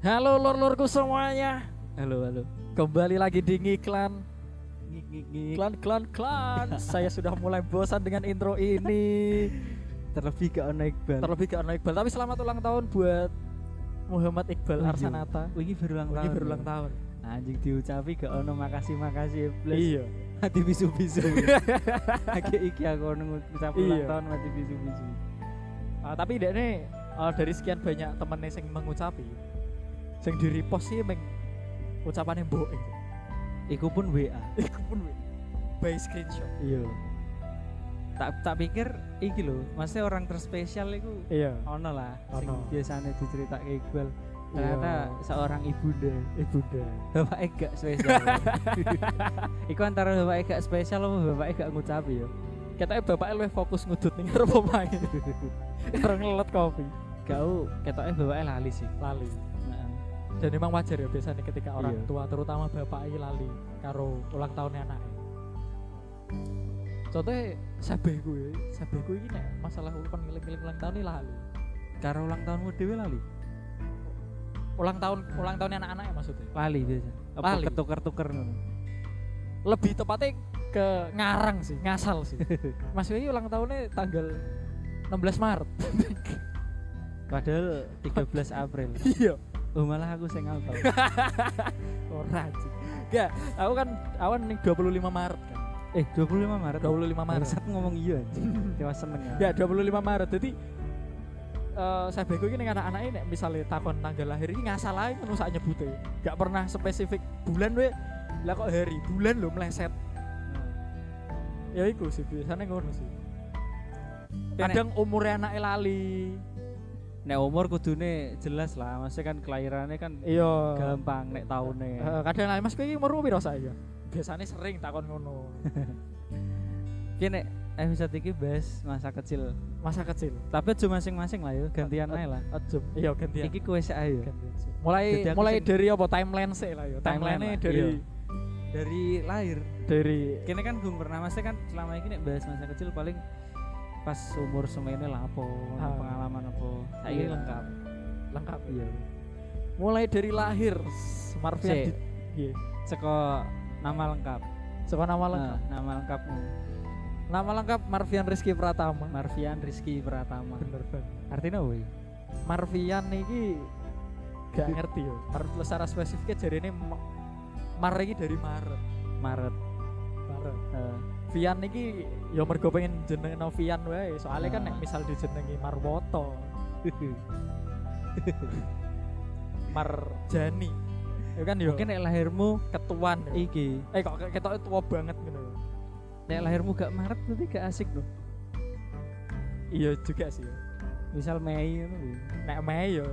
Halo lor-lorku semuanya. Halo, halo. Kembali lagi di Ngiklan. Ngik ngik ngik. Klan klan klan. Saya sudah mulai bosan dengan intro ini. Terlebih ke ono Iqbal. Terlebih ke Arno Iqbal. Tapi selamat ulang tahun buat Muhammad Iqbal. Arsanata. Ini berulang tahun. Ini berulang tahun. Anjing diucapi ke ono makasih makasih plus. Iya. Hati bisu-bisu. Lagi iki aku ono ngucap ulang Iya. tahun mati bisu-bisu. Ah, tapi dek nih ah, dari sekian banyak temennya yang mengucapi, yang di repost sih meng ucapannya mbok. Iku pun WA. Iku pun we. by screenshot. Iya. Tak tak pikir iki lho, maksudnya orang terspesial iku Iya. ono lah sing Ono. biasanya diceritake Iqbal. Iya. Ternyata seorang ibunda. Ibunda. Bapak gak spesial. Iku antara bapak gak spesial apa bapak gak ngucapi ya? Katanya bapaknya lebih fokus ngudut nih ngarep pemain. Orang ngelet kopi. Kau ketoknya bapaknya lali sih. Lali. Nah, Dan memang wajar ya biasanya ketika orang Iya. tua terutama bapak ini lali karo ulang tahunnya anak. Contohnya sabeh gue, sabeh gue ini masalah ulang ngiling-ngiling ulang tahun ini lali. karo ulang tahunmu dewe lali. Ulang tahun ulang tahunnya anak-anaknya maksudnya. Lali biasa. Apa Lali. ketuker-tuker. Lebih tepatnya ke ngarang sih, ngasal sih. Mas Wei ulang tahunnya tanggal 16 Maret. Padahal 13 April. Iya. Oh malah aku sing hafal. Ora sih. Enggak, aku kan awan nih 25 Maret kan. eh 25 Maret. 25 Maret. Bangsat ngomong iya anjing. Dewa seneng Ya ya. 25 Maret. Jadi eh saya bego ini anak-anak ini misalnya takon tanggal lahir ini ngasal aja ngono sak nyebute. Gak pernah spesifik bulan we. Lah kok hari, bulan lo meleset. Ya iku sih biasanya ngono sih. Kadang umurnya anak lali. Nek umur kudune jelas lah, maksudnya kan kelahirannya kan Iya. gampang nek taune. Eh, kadang lali Mas iki umur piro saya? Biasanya sering takon ngono. Ki nek episode iki bahas masa kecil. Masa kecil. Tapi aja masing-masing lah ya, gantian ae lah. Iya gantian. Iki kowe sik ae ya. Gantian sih. Mulai mulai dari apa timeline sih lah ya. Timeline dari iya. Dari lahir. Dari Kini kan belum pernah maksudnya kan selama ini bahas masa kecil paling pas umur semene lah apa, Ah. pengalaman apa. Saiki Iya. lengkap. lengkap. Iya. Mulai dari lahir di iya. Seko nama lengkap. Suka nama lengkap. Nah, nama lengkapmu Nama lengkap Marvian Rizky Pratama. Marvian Rizky Pratama. Bener banget. Artinya apa ya? Marvian iki gak ngerti yo. Mar secara spesifiknya jadi ini Mar iki dari Maret. Maret. Maret. Eh, Vian iki yo mergo pengen jenengno Vian wae. Soalnya kan Ah. nek misal dijenengi Marwoto, Marjani. Ya kan yo Mungkin nek lahirmu ketuan. yo. iki, Eh kok ketok tua banget gitu. nek lahirmu gak Maret berarti gak asik loh. Iya juga sih. yo. Misal Mei ngono. Nek Mei yo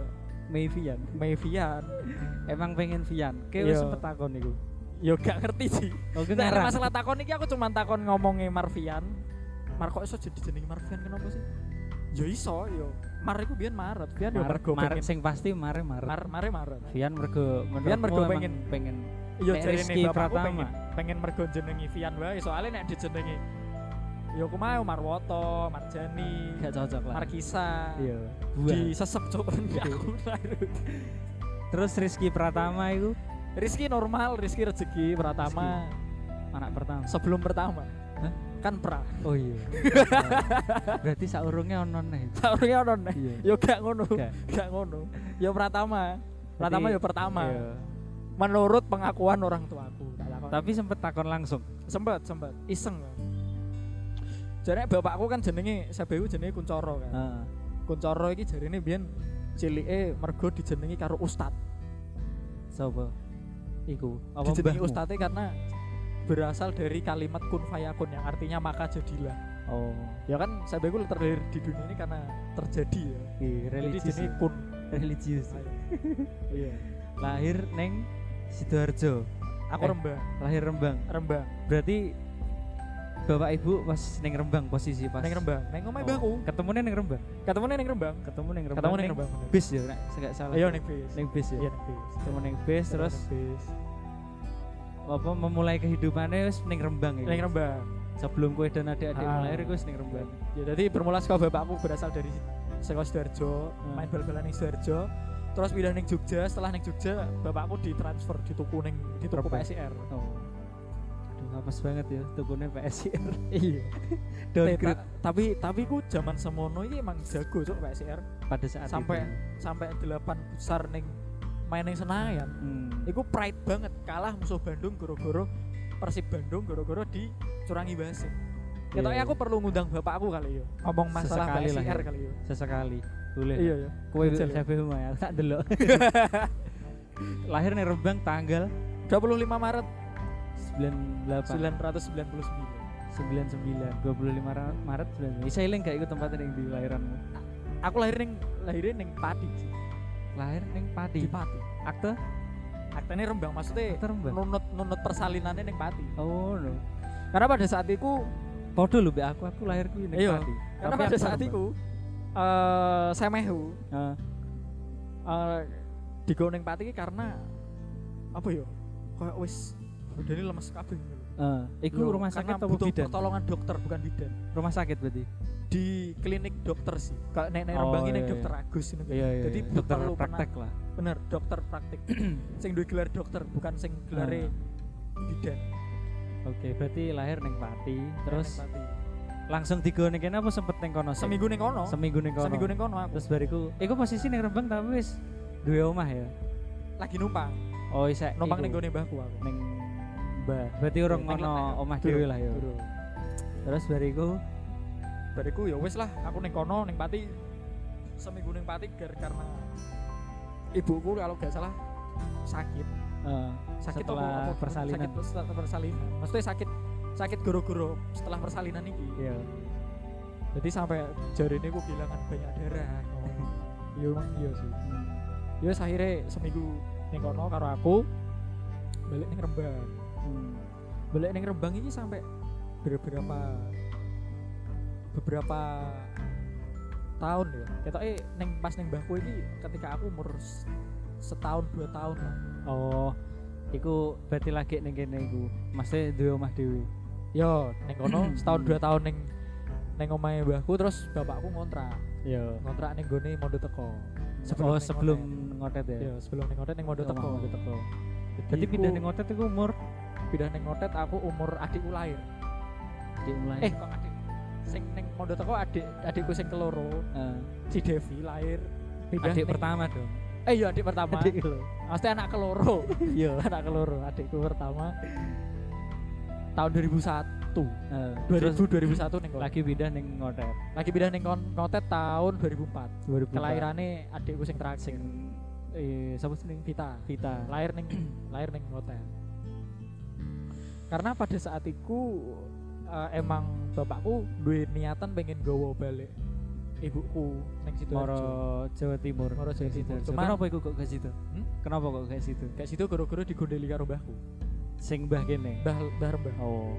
Mei Vian. Mei Vian. Emang pengen Vian. Kayak wis Iya. sempet takon iku. Yo gak ngerti sih. Oh, Nah, masalah takon iki aku cuma takon ngomongin Marvian. Mar kok iso jadi jenenge Marvian kenapa sih? Yo iso yo. Mar iku biyen Maret, Vian yo mergo Maret pengen sing pasti Maret Maret. Mar mare Maret. Vian mergo Vian mergo pengen- pengen jarine Rizky bapakku Pratama. pengen pengen mergo jenengi Vian wae soalnya nek dijenengi yo kumau Marwoto, Marjani, gak cocok lah. Markisa. Iya. Di sesep cuk aku. Terus Rizky Pratama itu Rizky normal, Rizky rezeki Pratama anak pertama. sebelum pertama. Hah? Kan pra. Oh iya. Berarti saurungnya ono nih. Saurnya ono nih. Iya. Yo gak ngono. Gak. Gak ngono. Yo. Pratama Berarti- yo pertama. Iya. Menurut pengakuan orang tuaku. Tapi sempet takon langsung. sempet sempet iseng. Jadi bapakku kan jenenge Sabewu jenenge Kuncoro kan. Heeh. Kuncoro iki jarine biyen cilike mergo dijenengi karo ustad. Sopo? Iku. Apa mbahmu? ustadnya karena berasal dari kalimat kun fayakun yang artinya maka jadilah. Oh. Ya kan Sabewu terlahir di dunia ini karena terjadi ya. Iya, Jadi religius. jenenge ya. kun. Religius. Iya. Lahir neng Sidoarjo. Aku Eh. Rembang, Lahir Rembang. Rembang. Berarti Bapak Ibu pas neng Rembang posisi pas. Neng Rembang. Neng omahe Oh. mbahku. Ketemunya neng Rembang. Ketemunya neng Rembang. Ketemu neng Rembang. Ketemu neng neng Rembang. Bis ya, nek enggak salah. Iya neng bis. Neng bis ya. Iya neng bis. Ketemu neng bis terus Neng bis. apa memulai kehidupannya wis ning Rembang ya. Neng Rembang. Sebelum kue dan adik-adik Ah. lahir gue ning Rembang. Ya jadi bermula sekolah bapakku berasal dari saka Sidoarjo Hmm. main bal-balan ning Sidoarjo terus pindah ning Jogja setelah ning Jogja bapakku ditransfer dituku ning dituku Rebang. PSIR Oh. Apes banget ya tukunya PSIR. iya Downgrade tapi tapi ku zaman semono iki emang jago cuk PSIR pada saat sampai itu. sampai delapan besar ning main ning Senayan Hmm. Iku pride banget kalah musuh Bandung goro-goro Persib Bandung goro-goro dicurangi wasit. Iya, Ketoknya iya. aku perlu ngundang bapakku kali yo. Ngomong masalah Sesekali lah PSIR ya. kali yo. sesekali. Boleh. Iya ya. Kowe Jajal ya. ya, tak delok. Lahir nih Rembang tanggal 25 Maret 98 1999. 99 25 Ra- Maret 99. Bisa eling gak ikut tempatnya yang di lahiranmu? Aku lahir ning lahirin ning Pati. Lahir ning Pati. Di Pati. Akte? Aktene Rembang maksudnya Akte Rembang. nunut nunut persalinannya ning Pati. Oh no. Karena pada saat itu Podo lho aku, aku lahirku ning Iya. Pati. karena Tapi pada Akte saat itu eh semehu Heeh. eh digo ning Pati karena apa yo? Kayak wis badane lemes kabeh gitu. Heeh. Iku Yo, rumah sakit apa butuh bidan? pertolongan dokter bukan bidan Rumah sakit berarti. di klinik dokter sih kalau nek nek Oh, Rembang ini iya, dokter Agus ini Iya iya. jadi iya. dokter perlu praktek lah. bener dokter praktik sing duwe gelar dokter bukan sing gelare Ah. bidan Oke, berarti lahir ning Pati, terus Nek Pati. langsung digone kene apa sempet ning kono? seminggu ning kono seminggu ning kono. seminggu ning kono aku Terus bariku, iku posisi ning Rembang tapi wis duwe omah ya. lagi numpang Oh, isa. numpang ning gone mbahku aku ning Berarti urung Ning ngono omah dhewe lah ya. Terus bariku? Bariku ya wis lah aku ning kono ning Pati seminggu ning Pati gar karena ibuku kalau gak salah sakit. Eh, sakit Setelah apa, apa? persalinan. sakit setelah persalinan. Maksudnya sakit sakit goro-goro setelah persalinan ini iya. jadi sampai jari ini aku kehilangan banyak darah. Oh. iya emang iya sih. Ya wis akhirnya seminggu ning kono karo aku balik ning Rembang. Balik ning Rembang ini sampai beberapa beberapa tahun ya kita eh neng pas neng mbahku ini ketika aku umur setahun dua tahun lah Oh, iku berarti lagi ning kene iku. Masih duwe omah dhewe. yo neng kono setahun dua tahun neng neng omahe mbahku terus bapakku ngontrak Iya. ngontrak neng gone Mondo Teko Oh, neng sebelum Ngotet. ya. Iya, sebelum neng Ngotet neng Mondo Omah Teko Mondo Teko. Jadi pindah ning ngotet iku umur pindah neng Ngotet aku umur adikku lahir di mulai. eh kok adik sing neng Mondo Teko adik adikku sing keloro Eh, si Devi lahir pindah adik pertama dong. eh iya adik pertama Adik lo. Pasti anak keloro. Iya. anak keloro. Adikku pertama tahun 2001. Eh, 2000 terus 2001 ning kono. lagi pindah ning ngotet. Lagi pindah kon- Ngotet tahun 2004. 2004. Kelahirannya adikku sing terakhir. sing eh sapa sih Vita. Vita. Lahir ning lahir ning Ngotet. Karena pada saat itu eh, emang bapakku duwe niatan pengen gowo balik ibuku ning situ Moro Jawa Timur. Moro Jawa Timur. Cuman- Kenapa iku kok ke situ? Hmm? Kenapa kok ke situ? Kayak situ goro-goro digondeli karo mbahku. Sing mbah kene. Mbah mbah rembah. Oh.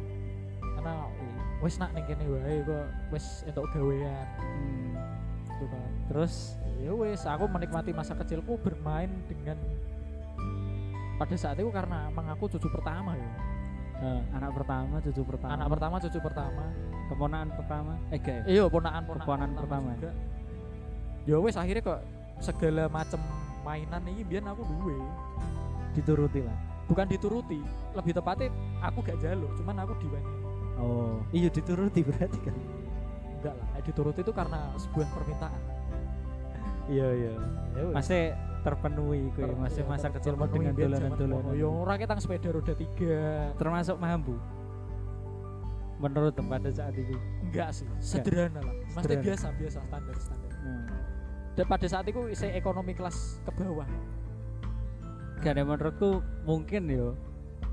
karena wis nak ning kene wae kok wis entuk gawean Hmm. gitu. Terus Ya wis aku menikmati masa kecilku bermain dengan pada saat itu karena emang aku cucu pertama ya. Eh, anak pertama, cucu pertama. Anak pertama, cucu pertama. keponakan pertama. Eh gak ya? Iya, ponakan ponakan Keponakan pertama. juga. Ya wis akhirnya kok segala macem mainan ini biar aku duwe. Dituruti lah. Bukan dituruti, lebih tepatnya aku gak jaluk, cuman aku diwengi. Oh. Iya dituruti berarti kan. Enggak lah, nek dituruti itu karena sebuah permintaan. Iya iya. Ya. Masih terpenuhi kuwi, masih masa terpenuhi dengan dolanan-dolanan. Ya ora ketang sepeda roda tiga. Termasuk mambu. Menurut pada saat itu. Enggak sih, sederhana lah. Sederhana. biasa biasa standar standar. Hmm. Dan pada saat itu saya ekonomi kelas ke bawah. Gak ada menurutku mungkin yo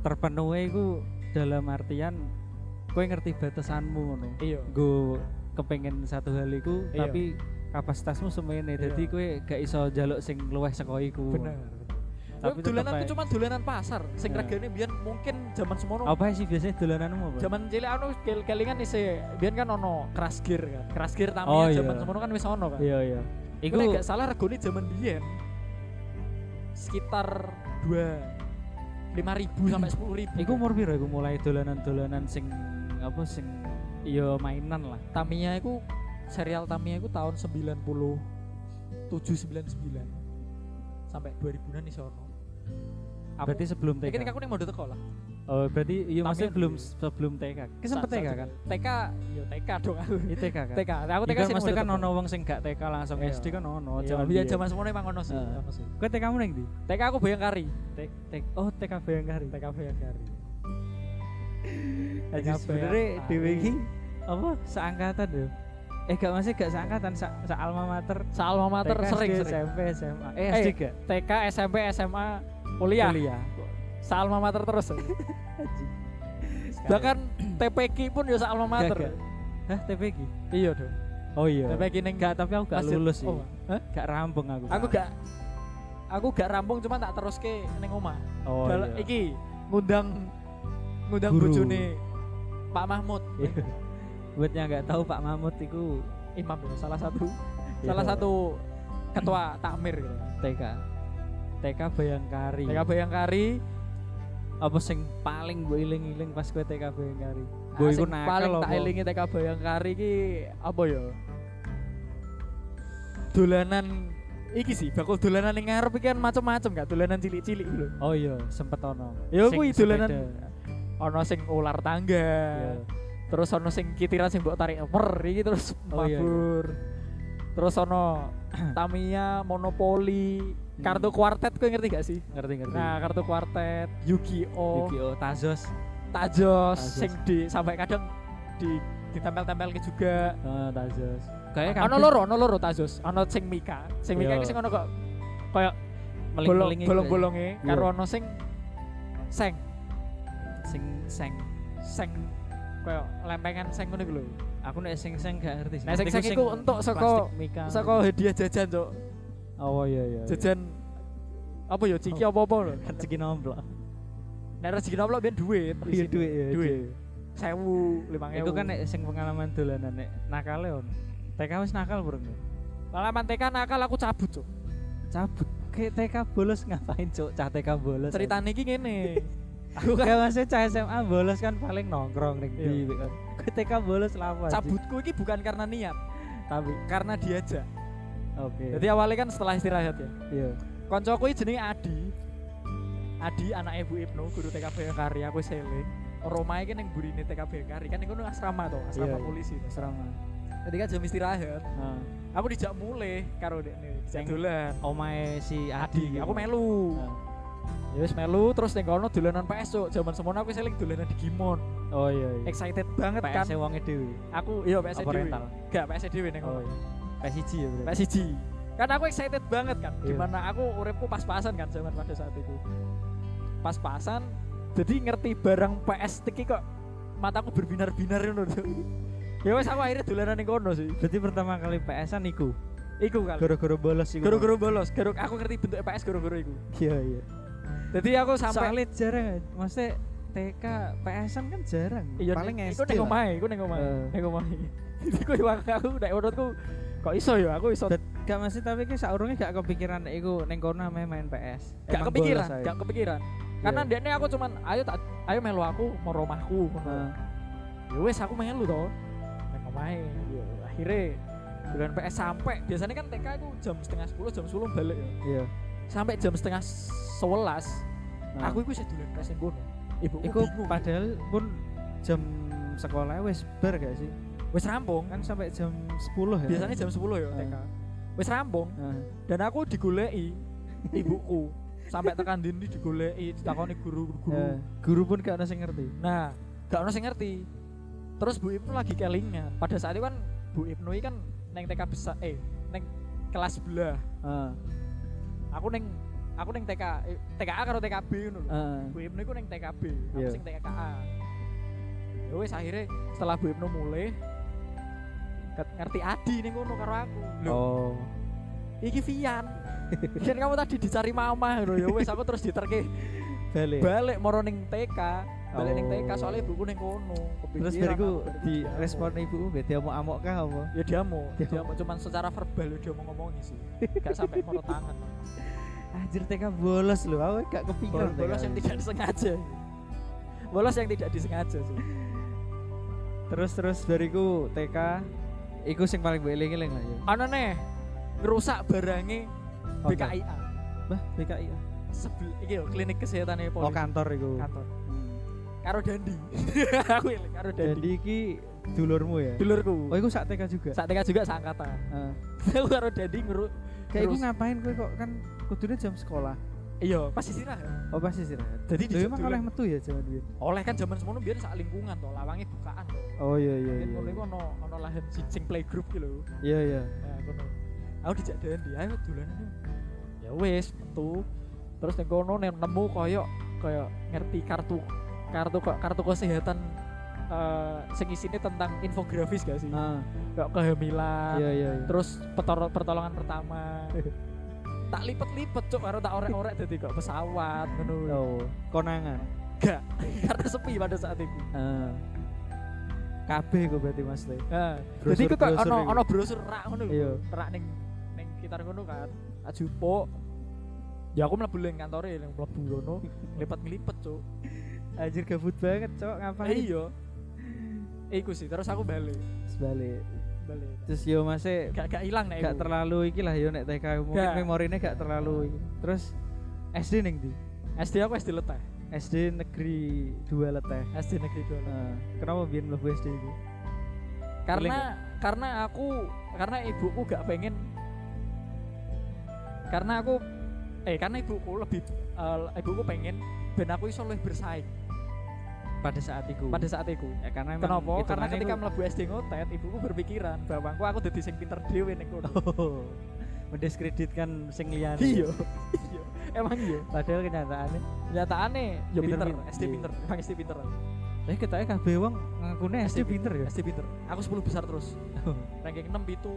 terpenuhi ku dalam artian kowe ngerti batasanmu ngono. Iya. Gue kepengen satu hal iku Iya. tapi kapasitasmu semene Iya. jadi kowe gak iso jaluk sing luwih saka iku. Bener. Tapi Tapi dolanan tetep itu cuma dolanan pasar. Sing Iya. regane biyen mungkin zaman semono. Apa sih biasanya dolananmu apa? Zaman cilik anu kel- kelingan isi biyen kan ono crash gear kan. Crash gear Tamiya Oh, zaman iya. semono kan wis ono kan. Iya iya. Iku gak salah regane zaman biyen sekitar 2 5000 sampai 10000. iku umur piro iku mulai dolanan-dolanan sing apa sing iya mainan lah. Tamiya iku serial Tamiya itu tahun 97 99 sampai 2000-an nih sono. Aku Berarti sebelum TK. aku ning mondok teko lah. Oh, berarti iya maksudnya belum sebelum TK. Ki sempet Sa- TK kan? TK, yo TK dong aku. Iya TK kan. TK. Aku Iya TK kan sih mesti kan mondok ono wong sing gak TK langsung Iya. SD kan ono. Iya, Zaman biyen biyen. zaman semono emang ono sih, Heeh. ono sih. Kowe TK mu ning ndi? TK aku Bayangkari. Tek oh TK Bayangkari. TK Bayangkari. Aja TK sebenarnya iki apa seangkatan yo. Eh gak masih gak seangkatan sa, sa alma mater. Sa alma mater TK, sering SD, sering. SMP, SMA. Eh Eh, SD gak? TK, SMP, SMA, kuliah. Kuliah. Sa alma mater terus. Bahkan TPQ pun yo sa alma mater. Gak, gak. Hah, TPG? Iya dong. Oh iya. TPQ ning Gak, tapi aku gak masjid. lulus sih. Oh, hah? Gak rampung aku. Aku gak aku gak rampung cuma tak teruske ning omah. Oh Dal- iya. Iki ngundang ngundang bojone Pak Mahmud. Buat yang gak tahu Pak Mahmud itu Imam ya, salah satu Iya. salah satu ketua takmir gitu. TK. TK Bayangkari. TK Bayangkari apa sing paling gue iling-iling pas gue TK Bayangkari? ah, Gue sing iku nakal paling tak apa? elingi TK Bayangkari iki apa ya? Dolanan iki sih, bakul dolanan ning ngarep kan macam-macam gak dolanan cilik-cilik lho. Oh iya, sempet ono. Ya, kuwi dolanan-. Ono sing ular tangga. Iya. Terus ono sing kitiran sing mbok tarik mer iki terus Oh, iya, iya. mabur. Terus ono Tamiya, Monopoli, kartu kuartet kowe ngerti gak sih? Ngerti ngerti. Nah, kartu kuartet, Yu-Gi-Oh, Yu-Gi-Oh, Tazos. Tajos. sing di sampai kadang di ditempel-tempel juga. Oh, Tazos. Kayak Ono loro, ono loro Tajos. Ono sing Mika, sing Mika Iya. sing ono kok koyo bolong meling-meling iki bolong-bolonge Iya. karo ono sing seng, sing seng. seng koyo lempengan seng ngono lho. Aku nek sing seng gak ngerti sih. Nah, sing Ngerti seng ku iku entuk saka saka hadiah jajan, Cuk. Oh iya iya. Jajan apa ya ciki apa-apa lho. rezeki nomplok. Nek rezeki nomplok ben duit. Iya duit ya. Duit. Sewu, lima Iku kan nek sing pengalaman dolanan nek nakale on. TK wis nakal burung. pengalaman TK nakal aku cabut, Cuk. Cabut. Kayak TK bolos ngapain, Cuk? Cah TK bolos. Ceritanya iki ngene. aku kan Gak maksudnya cah SMA bolos kan paling nongkrong ning Iya. ndi kan. TK bolos lama. cabutku iki bukan karena niat, tapi karena diajak. oke. Jadi awalnya kan setelah istirahat ya. iya. Koncoku jenenge Adi. Adi anak Ibu Ibnu, guru TK Bayangkari, aku seling. Roma iki ning burine TK Bayangkari kan iku asrama to, asrama Iya, iya. polisi. to. Serama. Jadi kan jam istirahat, Nah, aku dijak mulai karo dekne, dijak Sing- dolan. omae si Adi, Adi. aku melu. Nah. Ya wis melu terus ning kono dolanan PS cuk. Zaman semono aku seling dolanan di Gimon. Oh iya iya. Excited banget kan. PS wonge dhewe. Aku iya PS dhewe. rental? Gak PS dhewe ning Oh kono. iya. PS1 ya berarti. PS siji. Kan aku excited banget kan. Iya. Di mana aku uripku pas-pasan kan zaman pada saat itu. Pas-pasan. Jadi ngerti barang PS iki kok mataku berbinar-binar ngono. Ya wes aku akhirnya dolanan ning kono sih. Berarti pertama kali PS-an iku. Iku kali. Goro-goro bolos iku. Guru-guru bolos, guru aku ngerti bentuk PS guru-guru iku. Iya iya. Jadi aku sampai Soalnya jarang, maksudnya TK PS-an kan jarang. iya paling SD. iku ning lah. omahe, iku ning omahe, Eh. ning omahe. Jadi aku aku nek menurutku kok iso ya aku iso Gak masih tapi ki saurunge gak kepikiran iku ning kono ame main PS. gak Emang kepikiran, gak kepikiran. Karena Iya. dekne aku cuman ayo tak ayo melu aku mau rumahku ngono. Nah, Ya wes aku melu to. Nek omahe. Ya akhirnya bulan PS sampai biasanya kan TK aku jam setengah 10 jam 10 balik ya. iya. Sampai jam setengah 11 Nah. aku dolan PS ning kono. Ibu Iku padahal pun jam sekolah wis bar gak sih? wis rampung. Kan sampai jam 10 ya. Biasanya jam 10 ya Ah. TK. Wis rampung. Nah, dan aku digoleki ibuku sampai tekan dindi digoleki ditakoni guru-guru ya, guru pun gak ada ngerti. nah gak sing ngerti terus Bu Ibnu lagi kelingan pada saat itu kan Bu Ibnu kan neng TK besar eh neng kelas sebelah Heeh. aku neng aku neng TK eh, TKA karo TKB ngono lho. Bu Ibnu iku neng TKB aku Iya. sing TKA ya wis akhirnya setelah Bu Ibnu mulai ngerti Adi ning kono karo aku lho Oh. iki Vian Vian kamu tadi dicari mama lho ya wis aku terus diterke Balik. balik moro ning TK balik ning TK Oh. soalnya ibuku ning kono Terus bariku di respon ibu beda mau amok kah apa? ya diamu Diamuk. diamu cuman secara verbal ya dia mau ngomongin sih gak sampai moro tangan Anjir TK bolos lho, aku gak kepikiran. Bol- bolos yang tidak disengaja bolos yang tidak disengaja sih Terus terus bariku TK iku sing paling mbok eling-eling lah ya. ana nih ngerusak barangnya? BKIA Bah, BKI. sebel iki yo klinik kesehatan Oh, polri kantor iku. kantor Hmm. karo Dandi aku eling karo Jadi Dandi iki dulurmu ya. dulurku Oh, iku sak TK juga. saat TK juga seangkatan Heeh. aku karo Dandi ngeru Kayak iku ngapain kowe kok kan kudune jam sekolah. iya pasti sirah Oh, pasti sih. Jadi di emang oleh metu ya zaman biyen. oleh kan zaman semono biar sak lingkungan toh lawangnya bukaan toh Oh iya iya Kan iya. ngono iku ono ono lahan sing playgroup gitu lho Iya iya. Nah, kono. Aku dijak Dandi, ayo dolanan. Ya wis, metu. Terus ning kono nemu koyo koyo ngerti kartu kartu kok kartu kesehatan eh sing isine tentang infografis gak sih? Ah, Kayak kehamilan, iya iya. iya. terus pertolongan pertama. tak lipet-lipet cuk karo tak orek-orek dadi kok pesawat ngono. Oh, konangan. Gak, karena sepi pada saat itu. Heeh. Kabeh kok berarti Mas Le. Nah, jadi iku kok Brosur-brosur ono ono brosur rak ngono lho. Iya. Rak ning ning sekitar ngono kan. Tak jupuk. Ya aku mlebu ning kantore ning mlebu ngono, nglipat-nglipet, Cuk. Anjir gabut banget, Cok. Ngapain? Iya. Iku sih, terus aku balik. Balik. Balik. Terus yo masih Gak gak ilang nek gak terlalu iki lah yo nek TK mungkin Gak. memorine gak terlalu iki. Terus SD ning ndi? SD aku SD leteh. SD negeri 2 leteh. SD negeri dua. Nah, kenapa biyen mlebu SD itu? Karena karena aku karena ibuku gak pengen karena aku eh karena ibuku lebih eh, ibuku pengen ben aku iso lebih bersaing Pada saat itu. pada saat itu. ya, karena Kenapa? Karena ketika iku- mlebu SD ngotet, ibuku berpikiran bahwa aku aku dadi sing pinter dhewe ning kono. Oh, mendiskreditkan sing liyane. Iya. Iya. Emang iya. Padahal kenyataannya Nyataane ya pinter, Pinter-pinter. SD Iya. pinter, emang SD pinter. Eh kita kabeh wong ngakune SD pinter ya. SD pinter. Aku 10 besar terus. Ranking 6 itu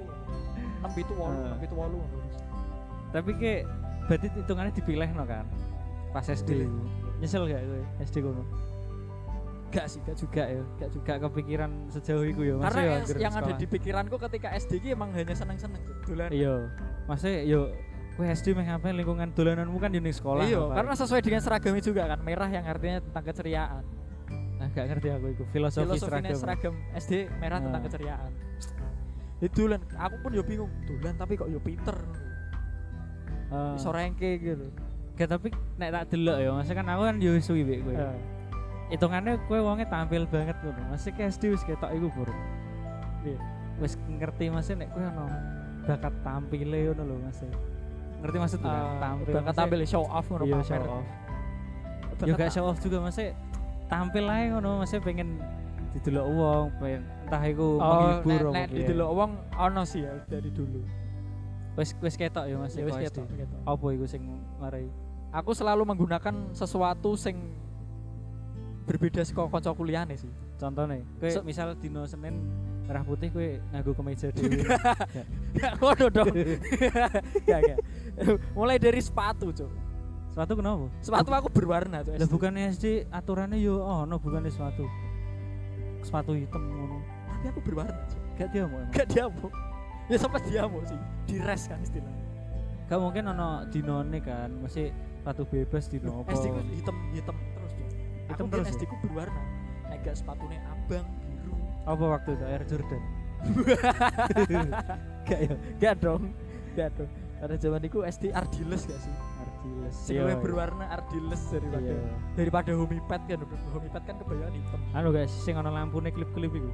6 itu 8, Ah. 6 itu 8. Tapi ke berarti hitungannya dipilih no kan. Pas SD. Nyesel gak kowe SD kono? Gak sih, gak Juga ya. Gak juga. Kepikiran sejauh itu ya. Karena Masih ya yang, anggar yang ada sekolah. di pikiranku ketika SD ki emang hanya seneng-seneng Cuk. dolan. Iya. Masih yo kowe SD meh ngapain lingkungan dolananmu kan di ning sekolah. Iya, karena sesuai dengan seragamnya juga kan, merah yang artinya tentang keceriaan. nah, gak ngerti aku itu filosofi, Filosofinya seragam. seragam SD merah tentang Nah. keceriaan. Itu lan, aku pun yo bingung, dolan tapi kok yo pinter. Iso ranke gitu. Gak tapi nek tak delok ya, maksudnya kan aku kan yo suwi mbek kowe. Hitungannya kowe wonge tampil banget ngono. Masih ke SD wis ketok iku bur. Iya. Wis ngerti maksudnya nek kowe ono bakat tampile ngono lho Mas. Ngerti maksud tuh kan? Ah, Tampil. bakat tampil show off ngono Iya show off. Gak ta- show off juga maksudnya tampil ae ngono, maksudnya pengen didelok wong, pengen entah iku Oh, menghibur nek, nek didelok wong ono sih ya dari dulu. Wis wis ketok ya Mas. Ya wis ketok. Apa iku sing marai? Aku selalu menggunakan sesuatu sing berbeda saka kanca kuliahne sih. Contohnya, kowe Se- misal dino Senin merah putih kowe nganggo kemeja dhewe. Gak ngono dong. Mulai dari sepatu, Cuk. Sepatu kenapa? Sepatu aku berwarna, Cuk. Lah bukannya SD aturannya yo ono bukannya sepatu. Sepatu hitam ngono. tapi aku berwarna, Cuk. Gak dia mau. Gak diamuk. Ya sampai diamuk sih. Dires kan istilahnya. Gak mungkin ono dinone kan, masih sepatu bebas dino. SD ku hitam hitam terus. Hitam aku terus ya? SD ku berwarna. Gak sepatunya abang, biru. Apa waktu itu Air Jordan? Gak ya. Gak dong. Gak dong. Pada zaman itu SD Ardiles gak sih? Ardiles. Iya. berwarna Ardiles daripada Iya. daripada Homipad kan. Homipad kan kebanyakan hitam. Anu guys, sing ono lampune klip-klip iku.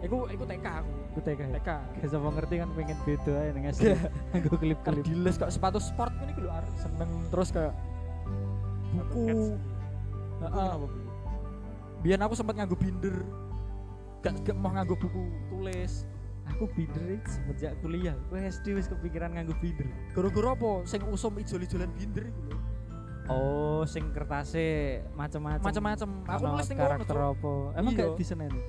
Iku iku TK aku. Ku TK. ya. TK. Gak sapa ngerti kan pengen beda ae ning SD. Nganggo klip-klip. Ardiles kok sepatu sport ini lho Ar. seneng terus kayak buku. Heeh. Biar aku sempat nganggo binder. Gak, gak mau nganggo buku tulis. Aku binder semenjak kuliah. Kowe SD wis kepikiran nganggo binder. Gara-gara apa? Sing usum ijol-ijolan binder iku lho. Oh, sing kertasnya macam-macam. Macam-macam. Aku nulis ning karakter apa? Emang Iya. gak diseneni?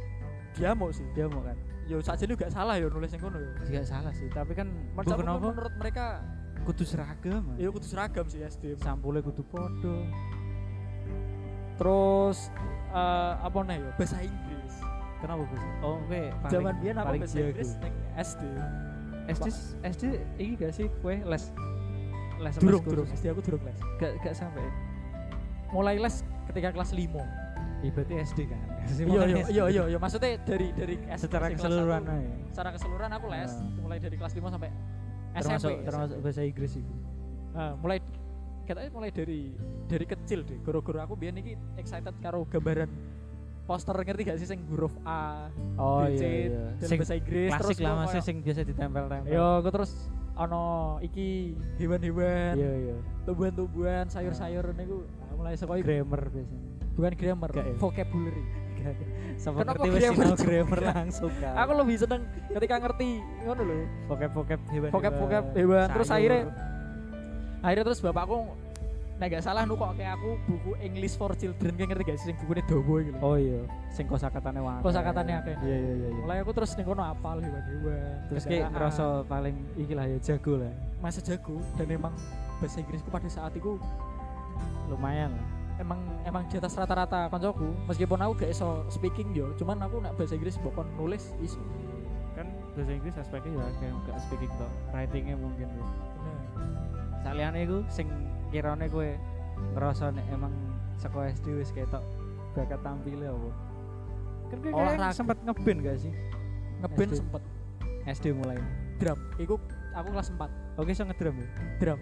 Dia mau sih. Dia mau kan? Yo sajane gak salah ya nulis ning kono ya. Juga salah sih, tapi kan Macam menurut mereka kudu seragam. Man. ya kudu seragam sih SD. Sampulnya kudu podo. Terus eh apa nih ya? Bahasa Inggris. Kenapa Gus? Oh, oke. paling- Zaman biyen aku paling bahasa. Inggris SD. SD SD iki gak sih kue les les Durung, durung. SD aku durung les. Gak gak sampai. Mulai les ketika kelas 5. Iya berarti SD kan. Iya iya iya iya iya maksudnya dari dari SD Secara keseluruhan aja. Secara keseluruhan aku les Ah. mulai dari kelas 5 sampai Termasuk SMP. termasuk bahasa Inggris itu. Nah, mulai katanya mulai dari dari kecil deh. Goro-goro aku biar iki excited karo gambaran poster ngerti gak sih sing huruf A, Oh B, C, iya iya. dalam Sing bahasa Inggris klasik lah kok masih sing biasa ditempel-tempel. Yo, aku terus ono iki hewan-hewan, Iya iya. tumbuhan-tumbuhan, sayur-sayur niku nah, mulai sekolah Grammar biasanya. bukan grammar, Gak ya? vocabulary. Sama Kenapa ngerti wis grammar? grammar langsung kan. Aku lebih seneng ketika ngerti ngono lho. vocab-vocab hewan. Vocab-vocab hewan terus akhirnya akhirnya terus bapakku nek gak salah nukok kayak aku buku English for Children kayak ngerti gak sih sing bukunya Dobo gitu. Oh iya, sing kosakatane wae. Kosakatane akeh. Iya iya iya. iya. Mulai aku terus ning kono apal hewan-hewan. Terus kayak ngerasa paling iki lah ya jago lah. masa jago dan emang bahasa Inggrisku pada saat itu Lumayan lah. emang emang di atas rata-rata koncoku meskipun aku gak iso speaking yo cuman aku nak bahasa Inggris bokon nulis iso Kan bahasa Inggris aspeknya ya kayak gak speaking tok, writingnya mungkin ya. Saliyane iku sing kirane kowe ngerasa nek emang saka SD wis ketok bakat tampilnya apa? Kan kowe kayaknya sempat ngeband gak sih? ngeband sempet SD mulai. drum iku aku kelas 4 Oke, so ngedrum ya. drum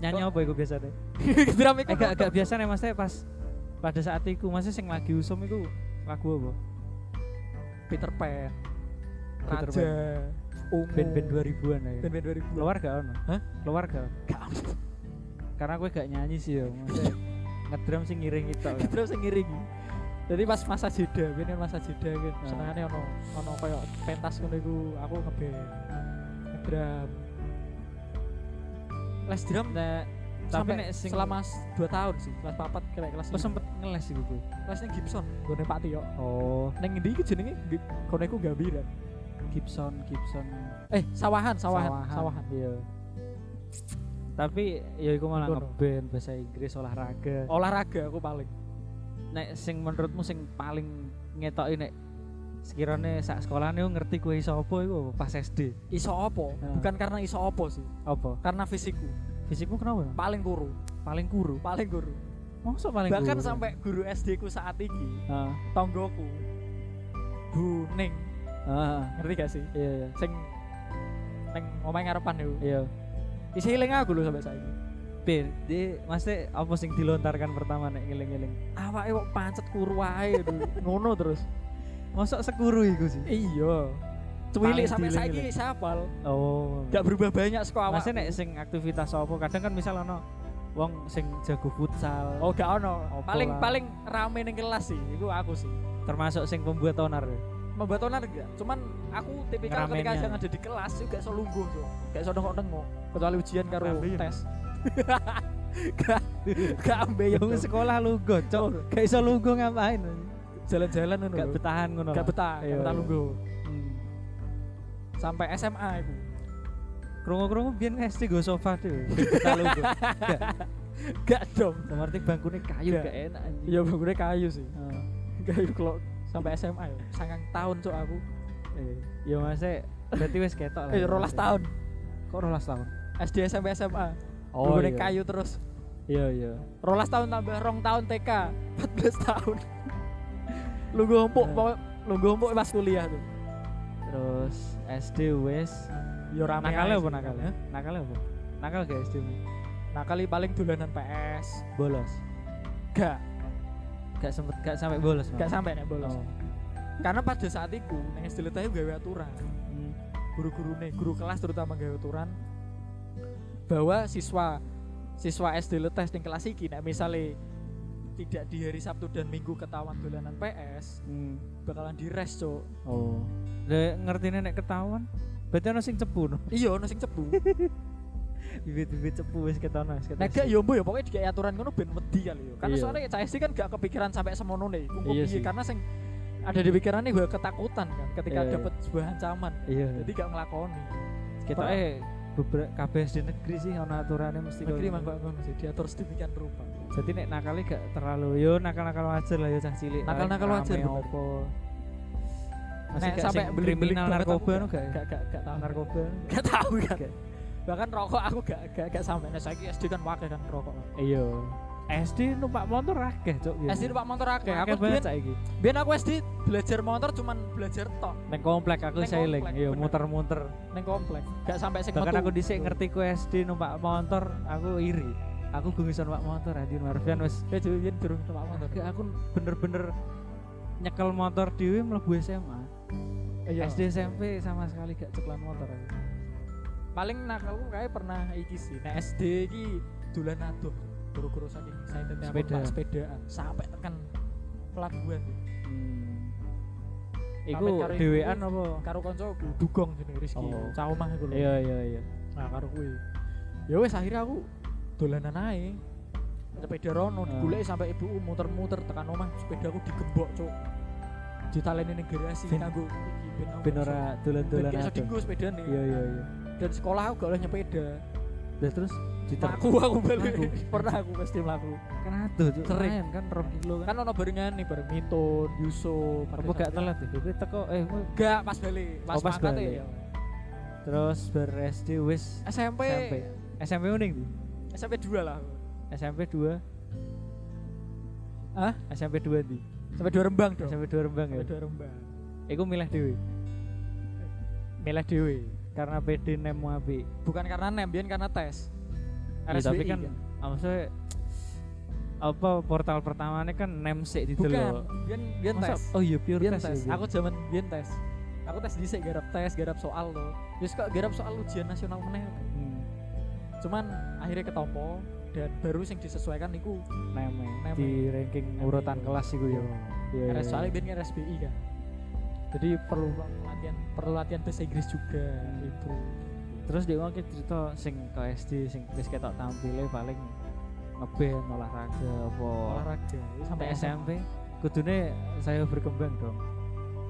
Nyanyi apa iku biasanya? drum iku Eh gak gak biasa nih mas pas pada saat itu masih sing lagi usum iku lagu apa? Peter Pan Peter Raja Ungu Band-band 2000-an ya. band-band 2000 Keluar gak ono? Hah? Keluar gak? gak. Karena gue gak nyanyi sih ya. Ngedrum sih ngiring itu kan. drum sing ngiring jadi pas masa jeda ini masa jeda gitu Nah. senengannya ono ono kayak pentas ngono iku aku ngeband ngedrum les drum Nah, tapi sampai nek sing selama 2 tahun sih kelas papat kayak kelas lima. sempet ngeles iku gue. ning Gibson gue Pak Tio Oh, neng ndi iki jenenge iku Gambiran Gibson, Gibson. eh sawahan sawahan sawahan, Iya. Tapi ya iku malah ngeband bahasa Inggris olahraga. olahraga aku paling. Nek sing menurutmu sing paling ngetoki nek sekiranya sak sekolah nih ngerti kue iso iku apa? pas SD iso opo Nah. bukan karena iso opo sih. Apa? Karena fisikku fisikmu kenapa? Paling kuru paling kuru paling kuru masa paling bahkan kuru? sampai guru SD ku saat ini Ah, tonggoku Bu Ning ah, ngerti gak sih? Iya iya. Sing neng omahe ngarepan yo iya. Isi eling aku lho sampai saiki. Bir, di masih apa sing dilontarkan pertama nek ngiling-ngiling? Awake kok pancet kuru lho. ngono terus. Masa sekuru iku sih? Iya. Cuwilik sampai saiki sapal oh. Gak berubah banyak saka awak. Masih nek sing aktivitas apa? Kadang kan misal ono wong sing jago futsal. Oh gak ono. Paling paling rame ning kelas sih. Itu aku sih. Termasuk sing pembuat onar ya? Membuat onar enggak cuman aku tipikal ketika Ngeramennya. yang ada di kelas juga gak iso lungguh so gak iso nengok-nengok kecuali ujian karo Ambeien. tes gak gak ambeien Yang sekolah lu gocok, gak iso lungguh ngapain? jalan-jalan ngono Gak lho. betahan ngono. gak lah. betah Iya, gak betah iya. lungguh Hmm. sampai SMA iku Krungu-krungu biyen SD go sofa tuh. Betah lungguh. Gak. gak dong Seperti bangkune kayu Gak. gak enak anjing. iya bangunnya kayu sih kayu kalau sampai SMA ya sangang tahun cok aku Eh, ya masih berarti wis ketok lah. eh rolas tahun Kok rolas tahun? SD SMP SMA Oh iya. kayu terus Iya iya. rolas tahun tambah rong tahun TK 14 tahun lungguh empuk Nah. pokok lungguh empuk pas kuliah tuh Terus SD wis yo rame nakal ae apa sih. nakal? Apa? Nakal gak SD nakali paling dolanan PS Bolos. gak Gak sempet gak sampai bolos. gak sampai nih bolos Oh. karena pada saat itu neng SD gawe aturan Hmm. guru-guru nih guru kelas terutama gawe aturan bahwa siswa siswa SD Letes ning kelas iki nek misale tidak di hari Sabtu dan Minggu ketahuan dolanan PS Hmm. bakalan di res cok Oh. Lah ngerti nek ketahuan. Berarti ono sing cepu no. iya ono sing cepu Bibit-bibit cepu wis ketono wis nek gak yo mbo yo pokoknya dikai aturan ngono ben wedi kali yo karena Iya. soalnya SD kan gak kepikiran sampai semono Kumpul Iya sih. karena sing ada di pikirannya gue ketakutan kan ketika iya. dapat sebuah ancaman Iya. jadi gak ngelakoni kita eh beberapa kabeh SD negeri sih ono aturannya mesti negeri mah gitu. kok ngono sih diatur sedemikian rupa Jadi nek nakali gak terlalu yo nakal-nakal wajar lah yo cah cilik. Nakal-nakal wajar. Opo. Masih Nek gak sampai beli-beli kriminal narkoba aku no gak? ya? gak gak gak tahu Narkoba. gak tahu kan Gak. Bahkan rokok aku gak gak gak sampai nah saiki SD kan pakai kan rokok Iya. SD numpak motor akeh cuk biyen. SD numpak motor akeh. akeh Aku biyen saiki. biyen aku SD belajar motor cuman belajar tok Neng komplek aku Neng sailing, iya muter-muter. ning komplek. Gak sampai sing Bahkan aku dhisik ngerti ku SD numpak motor, aku iri. Aku gue bisa numpak motor, Adin Marvian wis Ya biyen durung numpak motor. Aku, aku bener-bener nyekel motor dhewe mlebu SMA. Iya. SD SMP sama sekali gak ceklan motor aku. Paling nakalku kayak pernah iki sih. Nek SD iki dolan aduh. Guru-guru saking saya tetep Sepeda. sepeda. sepedaan sampai tekan pelabuhan. Hmm. Iku dhewean apa? Karo kancaku dugong jenenge Rizky. Oh. Cah omah iku lho. Iya iya iya. Nah, karo kuwi. Ya wis akhirnya aku dolanan ae. Sepeda rono Ah. digoleki sampai ibu muter-muter tekan omah sepedaku digembok, Cuk. Ditaleni ning garasi kanggo iki ben Ben ora dolan-dolan adoh. dinggo sepedane. Iya iya iya. Dan sekolah aku gak oleh nyepeda. Terus terus Aku aku balik. Pernah aku mesti mlaku. kan aduh. Sering. Kan 2 kilo kan. Kan ono barengan nih bareng Mitun, Yusuf, Apa gak telat ya? Kowe teko eh Gak pas balik, pas, Oh, pas balik. ya. terus ber SD wis SMP SMP. SMP uning di. SMP 2 lah. SMP 2. Hah? SMP 2 di. SMP 2 Rembang dong. SMP 2 Rembang ya. SMP 2 Rembang. Iku milih dhewe Milih dhewe. Karena PD nemu apik. Bukan karena nem, biyen karena tes. Iya, tapi RSBI kan ah, maksudnya apa portal pertamanya kan nem sik di Bukan, Masa- tes. Oh iya pure Biyen tes. tes. ya, Aku zaman biyen tes. Aku tes dhisik garap tes, garap soal tuh. Terus kok garap soal ujian nasional meneh. Hmm, Cuman akhirnya ketompo dan baru sing disesuaikan niku nem, Nem. di ranking urutan kelas iku ya. Iya. iya, RS soalnya iya. kan RSBI kan. Jadi perlu latihan perlu latihan bahasa Inggris juga Hmm. itu. Terus dia ngomong cerita sing ke SD sing wis ketok tampilnya paling ngeband olahraga apa Olahraga sampai sampai SMP kudune saya berkembang dong.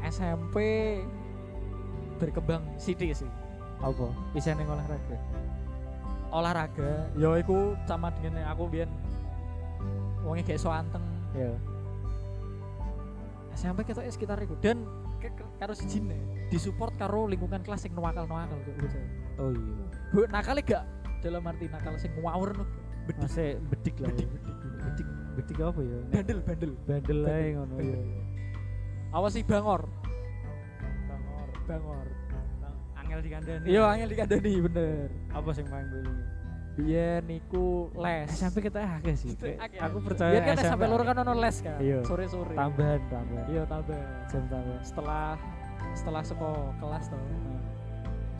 SMP berkembang sithik sih. Apa? Bisa ning olahraga. Olahraga, yo iku sama dengan aku biyen wongnya kayak so anteng Ya. SMP kita sekitar itu dan karo si Jin disupport karo lingkungan kelas yang nuwakal nuwakal Oh iya. bu nakal gak dalam arti nakal sing ngawur no bedik Masih bedik lah. bedik ya. bedik Bedik bedik apa ya? Bandel bandel Bandel ae Bandel, ngono ya. awas si bangor bangor bangor Angel dikandani. iya angel dikandani bener Apa sing paling beling? Biyen niku les SMP kita akeh sih. Aku akeh. percaya biyen kan SMP sampai loro kan ono les kan Iya. sore sore tambahan tambahan. iya tambah Jam tambahan. setelah setelah sekolah kelas tuh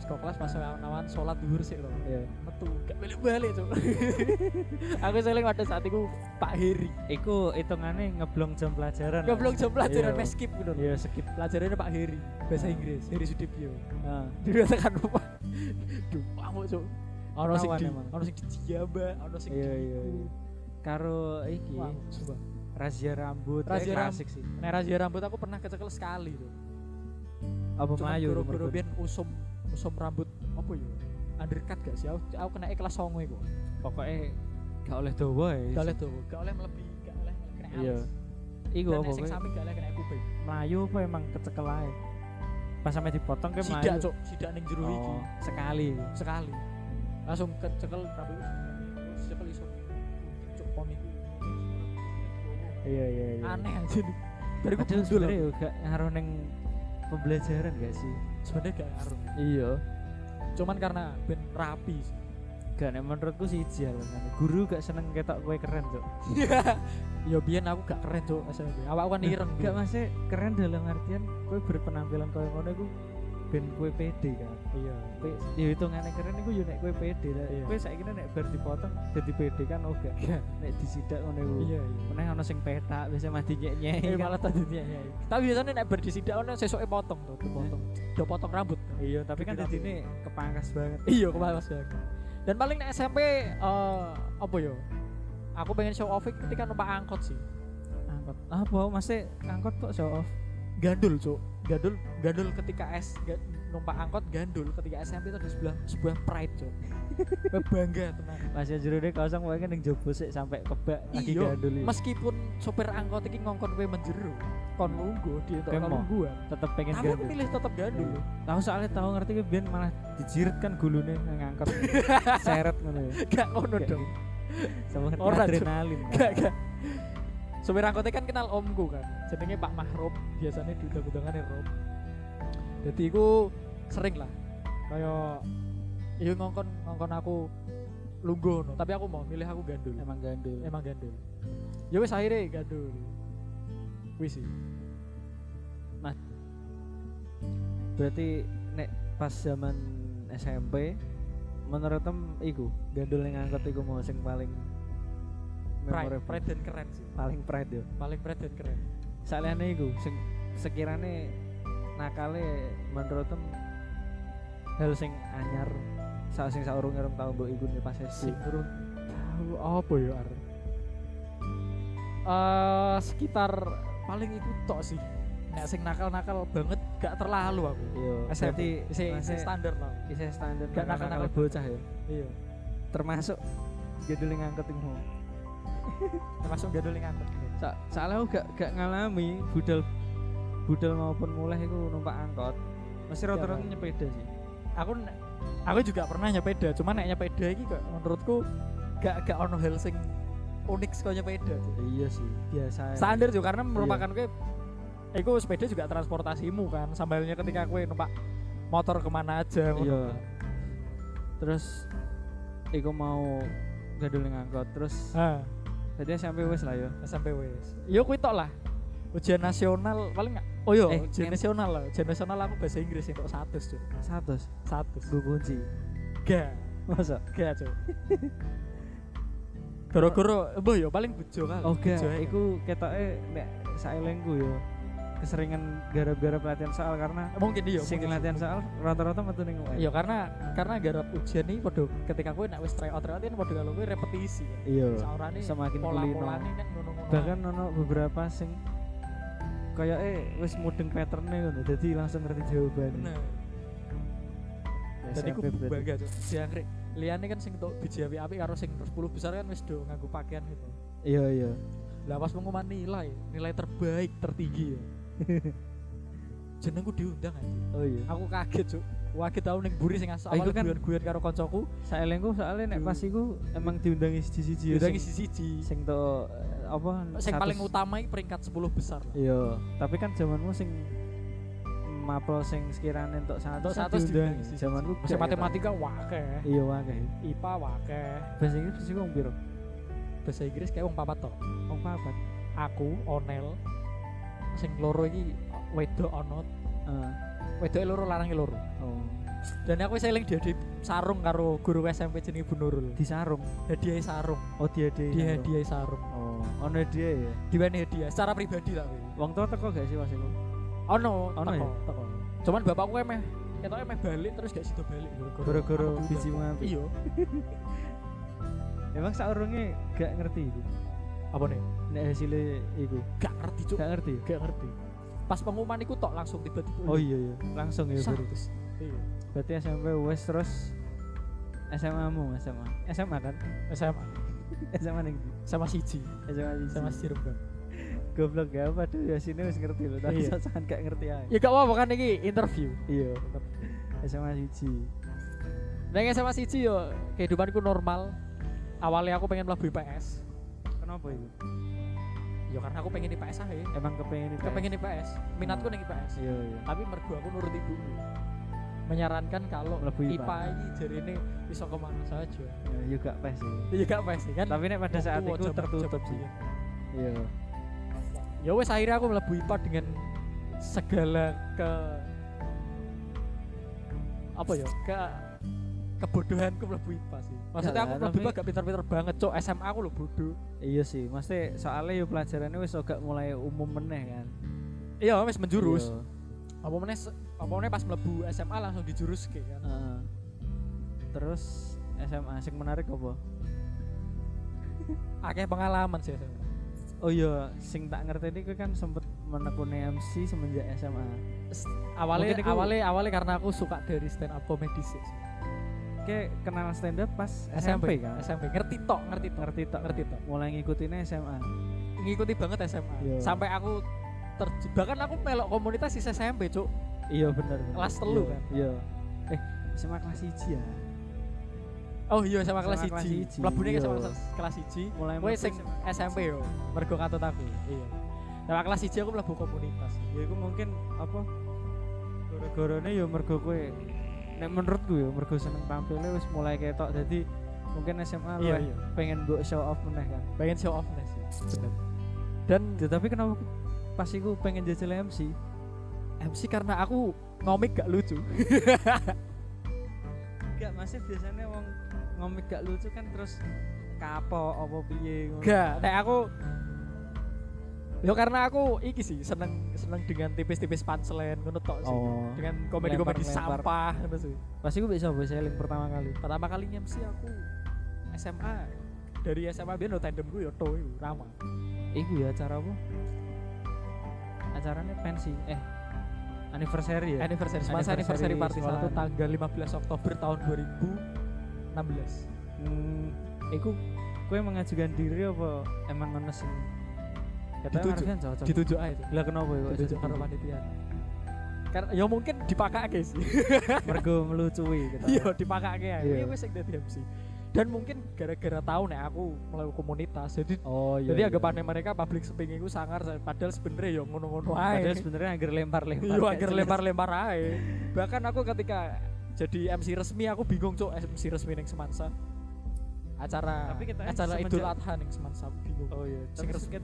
sekolah kelas pas awan sholat duhur sih loh Iya. metu gak balik balik tuh aku seling pada saat itu Pak Heri Iku hitungannya ngeblong jam pelajaran. goblok jam pelajaran Iya. mes skip gitu Iya, skip. pelajarannya Pak Heri bahasa Inggris Heri Sudipyo Nah, dia tekan rumah duh kamu cuk ono sing di emang. ono sing di Jiyaba ono sing iya iya iya. Karo iki Wah, razia rambut, Razia razia klasik sih. Nek razia rambut aku pernah kecekel sekali tuh. Apa melayu guru-guru biyen usum usum rambut apa ya? Undercut gak sih? Aku, aku kena kelas 9 iku. Pokoknya gak oleh dawa ya. Gak oleh tuh, gak oleh melebihi, gak oleh kena alis. Iya. Iku apa sing gak oleh kena kuping. Melayu apa emang kecekel ae? Pas sampe dipotong ke Sidak, melayu. Cuk, sidak ning jero iki Oh, sekali. sekali. Langsung kecekel rambut terus cekel iso. Cuk pom iku. Iya iya iya. Aneh aja nih. Dari gundul. sebenarnya ya gak ngaruh neng pembelajaran gak sih? Sebenarnya gak ngaruh. Iya. Cuman karena ben rapi. sih. Gak nek menurutku sih ijal kan. Guru gak seneng ketok kowe keren, Cuk. ya biyen aku gak keren cuk SMP. Awak kan ireng. Gak masih keren dalam artian kowe berpenampilan koyo ngono iku ben kowe pede kan. Iya. Kowe ya hitungane keren iku yo nek kowe pede lah. Iya. Kowe saiki nek bar dipotong dadi pede kan oh gak. Iya. Nek disidak ngono iku. Iya, iya. Meneh ono sing petak biasa mati nyek-nyek. Eh malah tadi ya. Tapi biasanya nek berdisidak ono sesuke potong tuh, dipotong. Udah potong rambut. Iya, tapi kan Dikit dadine kepangkas banget. Iya, kemalas banget. Dan paling nek SMP eh apa yo? Aku pengen show off ketika numpak angkot sih. Angkot. Apa masih angkot kok show off? Gandul, Cuk. Gandul, gandul ketika S numpak angkot gandul ketika SMP itu ada sebuah sebuah pride. Gue bangga tenan. Masih jerone kosong wae ning jobo sik sampai kebak lagi Iya, gandul. iki. meskipun sopir angkot iki ngongkon kowe menjeru, kon lungguh di entuk lungguhan. tetep pengen Tapi gandul. milih tetap gandul. Tahu soalnya tahu ngerti ki biyen malah dijirit kan gulune nang angkot. Seret ngono ya. Gak ngono dong. sama adrenalin. Gak gak. Supir angkotnya kan kenal omku kan. Jenenge Pak Mahrob, biasanya diundang-undangan Rob. Jadi iku sering lah. Kayak iya ngongkon ngongkon aku lungguh no. tapi aku mau milih aku gandul. emang gandul Emang gandul. Ya wis akhirnya gandul. Wis sih. berarti nek pas zaman SMP menurut tem iku gandul yang angkot iku mau sing paling Pride, memorable. pride dan keren sih. paling pride yo Paling pride dan keren. iku sing sekirane nakale menurut tem hal sing anyar saat sing saurung urung tau mbok iku nih pas SD Sing tahu apa ya Ar? Eh sekitar paling itu tok sih. Nek sing nakal-nakal banget gak terlalu aku. iya berarti masih standar lah. isih standar Gak nakal nakal-nakal bocah ya Iya. termasuk angkot iku mau Termasuk gadul yang angkut. Sa soalnya aku gak gak ngalami budal budal maupun mulai aku numpak angkot masih rata-rata Bang. nyepeda sih Aku aku juga pernah nyepeda, cuman nek nyepeda iki kok menurutku gak gak ono hal sing unik kok nyepeda. Iya sih biasa Standar juga karena merupakan gue Iku sepeda juga transportasimu kan Sambalnya ketika gue numpak motor ke mana aja. Iya. terus iku mau gadul yang angkot terus Ah, jadi sampai wes lah ya SMP wis. Yo kuwi tok lah. Ujian nasional paling nggak? Oh iya, Eh, ujian nasional lah. Ujian nasional aku bahasa Inggris untuk satu, Cuk. satu Satu. gue kunci Gak, masa gak, Cuk. Goro-goro, boh yo paling bujo kan. oh gak iku ketoknya nek sailengku yo keseringan garap-garap latihan soal karena mungkin iya. sing mungkin latihan soal rata-rata metu ning UN. Iya karena karena garap ujian ini podo ketika gue nak wis try out try out kan podo kalau gue repetisi iya Saurane semakin pola kulino kan bahkan ono beberapa sing kayak eh wis mudeng patternnya ngono jadi langsung ngerti jawabannya bener. Ya, Jadi aku SMP berarti. bangga tuh. Jangkrik. Liane kan sing tok biji api-api karo sing 10 besar kan wis do nganggo pakaian gitu. iya iya Lah pas pengumuman nilai, nilai terbaik tertinggi ya. Jenengku diundang aja. oh iya Aku kaget, Cuk. Waget tau ning buri sing asal awalnya kan- guyon-guyon karo koncoku, saelengku soalnya nek pas iku emang diundangi siji-siji ya, diundangi siji-siji. sing to eh, apa Sing paling utama iki peringkat 10 besar. iya tapi kan zamanmu sing mapel sing sekiranya untuk satu Untuk satu zamanku Masa gak matematika wakeh, ketok. iya wae IPA wakeh, bahasa Inggris sih wong piro bahasa Inggris kayak wong papat tok. wong papat Aku Onel sing loro iki wedok ono, Heeh. wedoke loro larange loro. oh Dan aku seling dia di sarung karo guru SMP jenenge Bu Nurul. di sarung Hadiah sarung, oh dia dia dia hadiah sarung. oh ono dia ya Diweni hadiah secara pribadi tapi. wong tua teko gak sih pas iku Ono, Ono teko, ya? teko. Cuman bapakku emeh ketoknya emeh balik terus gak sido balik Gara-gara biji mati. Iya. emang saurunge gak ngerti itu Apa nih? Nek hasilnya iku Gak ngerti cuk. gak ngerti Gak ngerti. Pas pengumuman iku tok langsung tiba-tiba. oh iya iya langsung ya berarti Iya. berarti SMP wes terus SMA mu SMA SMA kan SMA. SMA ndi? Sama siji. SMA siji. Sama siji Rembang. goblok gak apa tuh ya sini wis ngerti loh tapi Iya. sasaran gak ngerti aja Ya gak apa-apa kan iki interview. iya SMA siji Neng SMA siji yo kehidupanku normal. Awalnya aku pengen mlebu IPS. kenapa itu Ya karena aku pengen IPS aja. emang kepengen itu Kepengen IPS. Minatku ning IPS. iya iya Tapi mergo aku nurut ibu. Menyarankan kalau Mlebu IPA. IPA ini jadi ini bisa ke mana saja. ya juga pas sih Iya gak pasti kan. tapi nek pada saat itu tertutup sih iya Ya wes akhirnya aku mlebu IPA dengan segala ke apa ya ke kebodohanku mlebu IPA sih. Maksudnya Ya aku lah, mlebu tapi- IPA gak pinter-pinter banget, cok. SMA aku lo bodoh. iya sih mesti soalnya yo pelajarannya wis agak mulai umum meneh kan Iya, wes menjurus. Iya. Apa meneh apa meneh pas mlebu SMA langsung dijurus ke kan. Heeh. terus SMA sing menarik apa Akeh pengalaman sih SMA. oh iya sing tak ngerti ini kan sempet menekuni MC semenjak SMA Awalnya awalnya awalnya karena aku suka dari stand up comedy sih. Oke, kenal stand up pas SMP, kan? SMP ngerti tok, ngerti tok, Ngerti tok. ngerti tok. Mulai ngikutinnya SMA. Ngikuti banget SMA. Iya. Sampai aku terjebak bahkan aku melok komunitas di SMP, Cuk. Iya bener. bener. Kelas telu Iya, kan? Iya. Eh, SMA kelas 1 ya. Oh iya SMA kelas SMA kelas 1. siji, Mlebune iya. SMA kelas 1. mulai Kowe mlebu sing SMA. SMP yo, mergo katut aku. Iya. SMA kelas 1 aku mlebu komunitas. ya iku mungkin apa gara-garane ya mergo kowe nek menurutku ya mergo seneng tampilnya wis mulai ketok jadi mungkin SMA lu Iya, iya. pengen mbok show off meneh kan Pengen show off nih sih. Bener. Dan Ya, tapi kenapa pas iku pengen jajal MC MC karena aku ngomik gak lucu. enggak masih biasanya wong ngomik gak lucu kan terus kapok apa piye. Gak, nek aku Yo karena aku iki sih seneng seneng dengan tipis-tipis punchline ngono tok sih. Oh. Dengan komedi-komedi sampah ngono sih. Pas iku bisa bisa seling pertama kali. Pertama kali MC aku SMA dari SMA biar no tandem gue yo to iku Rama. Iku ya acara apa? Acaranya pensi eh anniversary ya. Anniversary, masa Anniversary anniversary party satu tanggal 15 Oktober tahun 2016. Hmm, iku kowe mengajukan diri apa emang ngono sing Katanya Dituju. Arfian cocok. Ditujuk aja itu. Lah kenapa ya? kok Ditujuk karo panitia. Karena ya mungkin dipakake sih. Mergo melucui gitu. Iya, dipakake aja. Iya. Iya wis sing dadi MC. Dan mungkin gara-gara tahu nek aku mulai komunitas, jadi Oh iya. jadi iya. anggapannya mereka public speaking itu sangar padahal sebenarnya ya ngono-ngono ae. Padahal sebenarnya agar lempar-lempar. Iya, agar lempar-lempar ae. Bahkan aku ketika jadi MC resmi aku bingung cuk MC resmi ning Semansa. Acara Tapi kita acara Idul Adha ning Semansa aku bingung. Oh iya. Tapi resmi.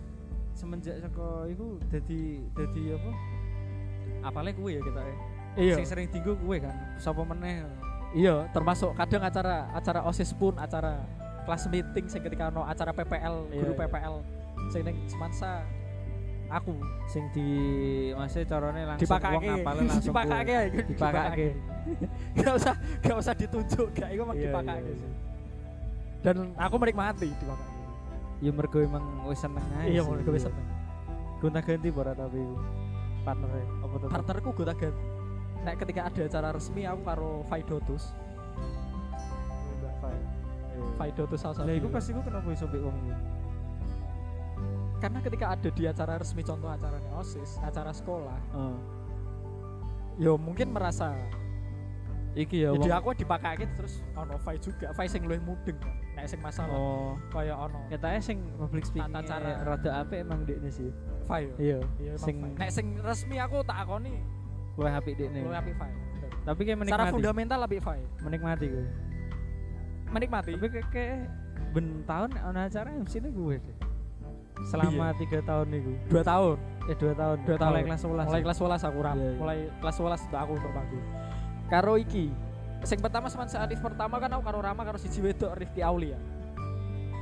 Semenjak saka iku dadi dadi apa? Apalnya kue ya kita ya. Iya. Sing sering tinggu kue kan. Sapa meneh. Iya, termasuk kadang acara acara OSIS pun acara kelas meeting sing ketika ono acara PPL, Iya, guru iya. PPL sing ning Semansa aku Sing di masih carane langsung wong dipakake. ngapalin langsung dipakake kue. ya, iku Dipakake. Gak usah gak usah ditunjuk, gak iku Iya, dipakake iya. Dan aku menikmati dipakake. Ya mergo emang wis seneng ae. Iya, mulai gue seneng. Gonta ganti ora tapi iku. Partnernya apa tetep? Partnerku gue tak ganti. Nek ketika ada acara resmi aku karo. Iya. Faidotus salah satu. Lah iku pas iku kenapa iso mbek wong karena ketika ada di acara resmi contoh acaranya OSIS, acara sekolah, Heeh. yo mungkin merasa Iki ya jadi aku dipakake terus ono Fai juga, Fai sing luwih mudeng. Nek sing masalah Oh. kaya ono Ketake sing public speaking Tata cara- rada apik emang dekne sih. Fai yo. Iya. Iya, Sing. Nek sing resmi aku tak akoni luwih apik dekne. luwih apik Fai. Bener. Tapi kayak Secara menikmati. fundamental apik Fai. Menikmati gue. Menikmati. Tapi kayak ben tahun ono acara MC ini gue deh. Selama tiga tahun itu. dua tahun. Eh dua tahun. Dua tahun. Mulai kelas 11. Mulai kelas 11 aku ram. Iya, iya. Mulai kelas 11 untuk aku untuk panggung. Karo iki. Sing pertama semansa Arif pertama kan aku karo Rama karo siji wedok Rifki Aulia.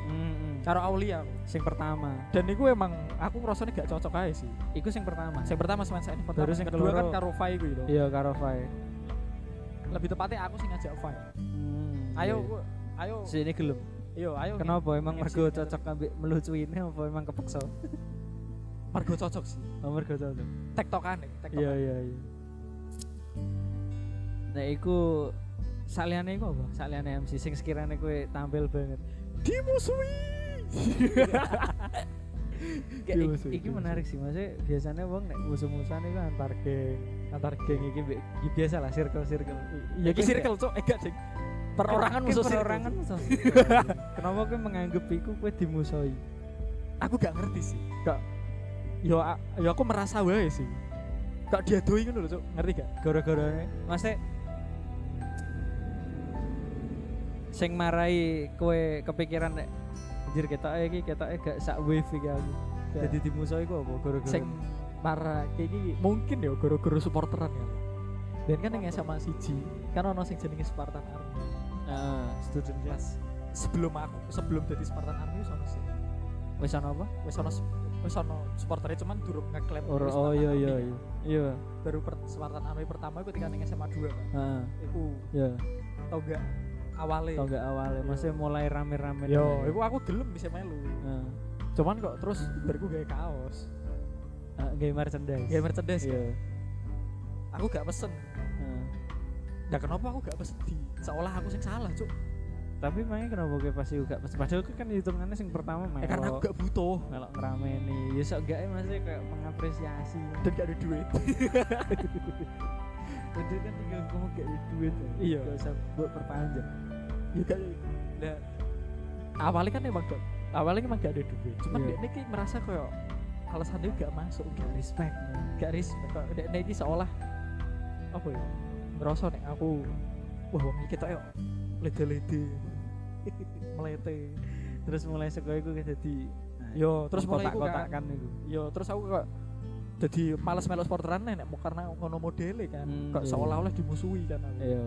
Hmm, Karo Aulia. Sing pertama. Dan iku emang aku ngerasanya gak cocok aja sih. Iku sing pertama. Sing pertama semansa Arif pertama. Baru Sing kedua kan karo Fai iku lho. Iya karo Fai. Lebih tepatnya aku sing ngajak Fai. Hmm, Ayo, iya. gua- ayo. Si ini gelem. Yo, ayo. Kenapa emang mergo ini cocok ambek melucuine apa emang kepeksa? Mergo cocok sih. Oh mergo cocok. Tektokane, Iya tektokan. iya iya. Nah iku saliyane iku apa? Saliyane MC sing sekiranya kowe tampil banget. Dimusuhi. Kayak iki iya, menarik sih, maksudnya biasanya wong nek musuh-musuhan itu antar geng, antar geng iki iki biasa lah circle-circle. Ya iki circle cok, eh gak ding. Perorangan musuh circle. perorangan musuh. Kenapa kowe menganggap iku kowe dimusuhi? Aku gak ngerti sih. Gak Yo, yo aku merasa wae sih. Gak diadoi ngono lho, Cuk. Ngerti gak? Gara-garane maksudnya sing marai kowe kepikiran nek anjir kita iki kita gak sak wave iki aku. Jadi dimusuhi ku apa gara-gara Sing marah kayak gini mungkin ya goro-goro supporteran ya. Dan kan yang sama siji, kan ono sing jenenge Spartan Army. Heeh, student class. Sebelum aku sebelum jadi Spartan Army wis ono sih. Wis ana apa? Wis ono wis ono supporternya cuman durung ngeklaim oh Spartan iya iya Army. iya. Iya. Baru per, Spartan Army pertama ketika ning SMA 2 kan. Heeh. Iku Iya. tau gak awale. Tau gak awalnya, maksudnya mulai rame-rame. Yo, iku aku gelem bisa melu. Heeh. Cuman kok terus bariku gawe kaos. Uh, gay merchandise. Gawe merchandise Iya. kan. Aku gak pesen. Heeh. Nah kenapa aku gak pesen di seolah aku sing salah, Cuk? Tapi makanya kenapa gue pasti gak pesen? Padahal gue kan hitungannya sing pertama Eh karena aku gak butuh melok ngerameni. Ya sok gak ya maksudnya kayak mengapresiasi. dan gak ada duit. Padahal kan tinggal kamu gak ada duit. ya. Iya. Gak usah buat perpanjang. Ya gak nah, awalnya kan emang gak awalnya emang gak ada duit. Cuman Iya. dia kayak merasa kayak alasannya gak masuk gak respect gak respect. Kok dia ini seolah apa ya ngerasa nek aku wah wong ketok yo lede-lede melete. Terus mulai sekolah iku jadi yo terus mulai kotak kan kan yo terus aku kok jadi males melu sporteran nek karena ngono modele kan. Hmm, kok iya. seolah-olah dimusuhi kan aku. iya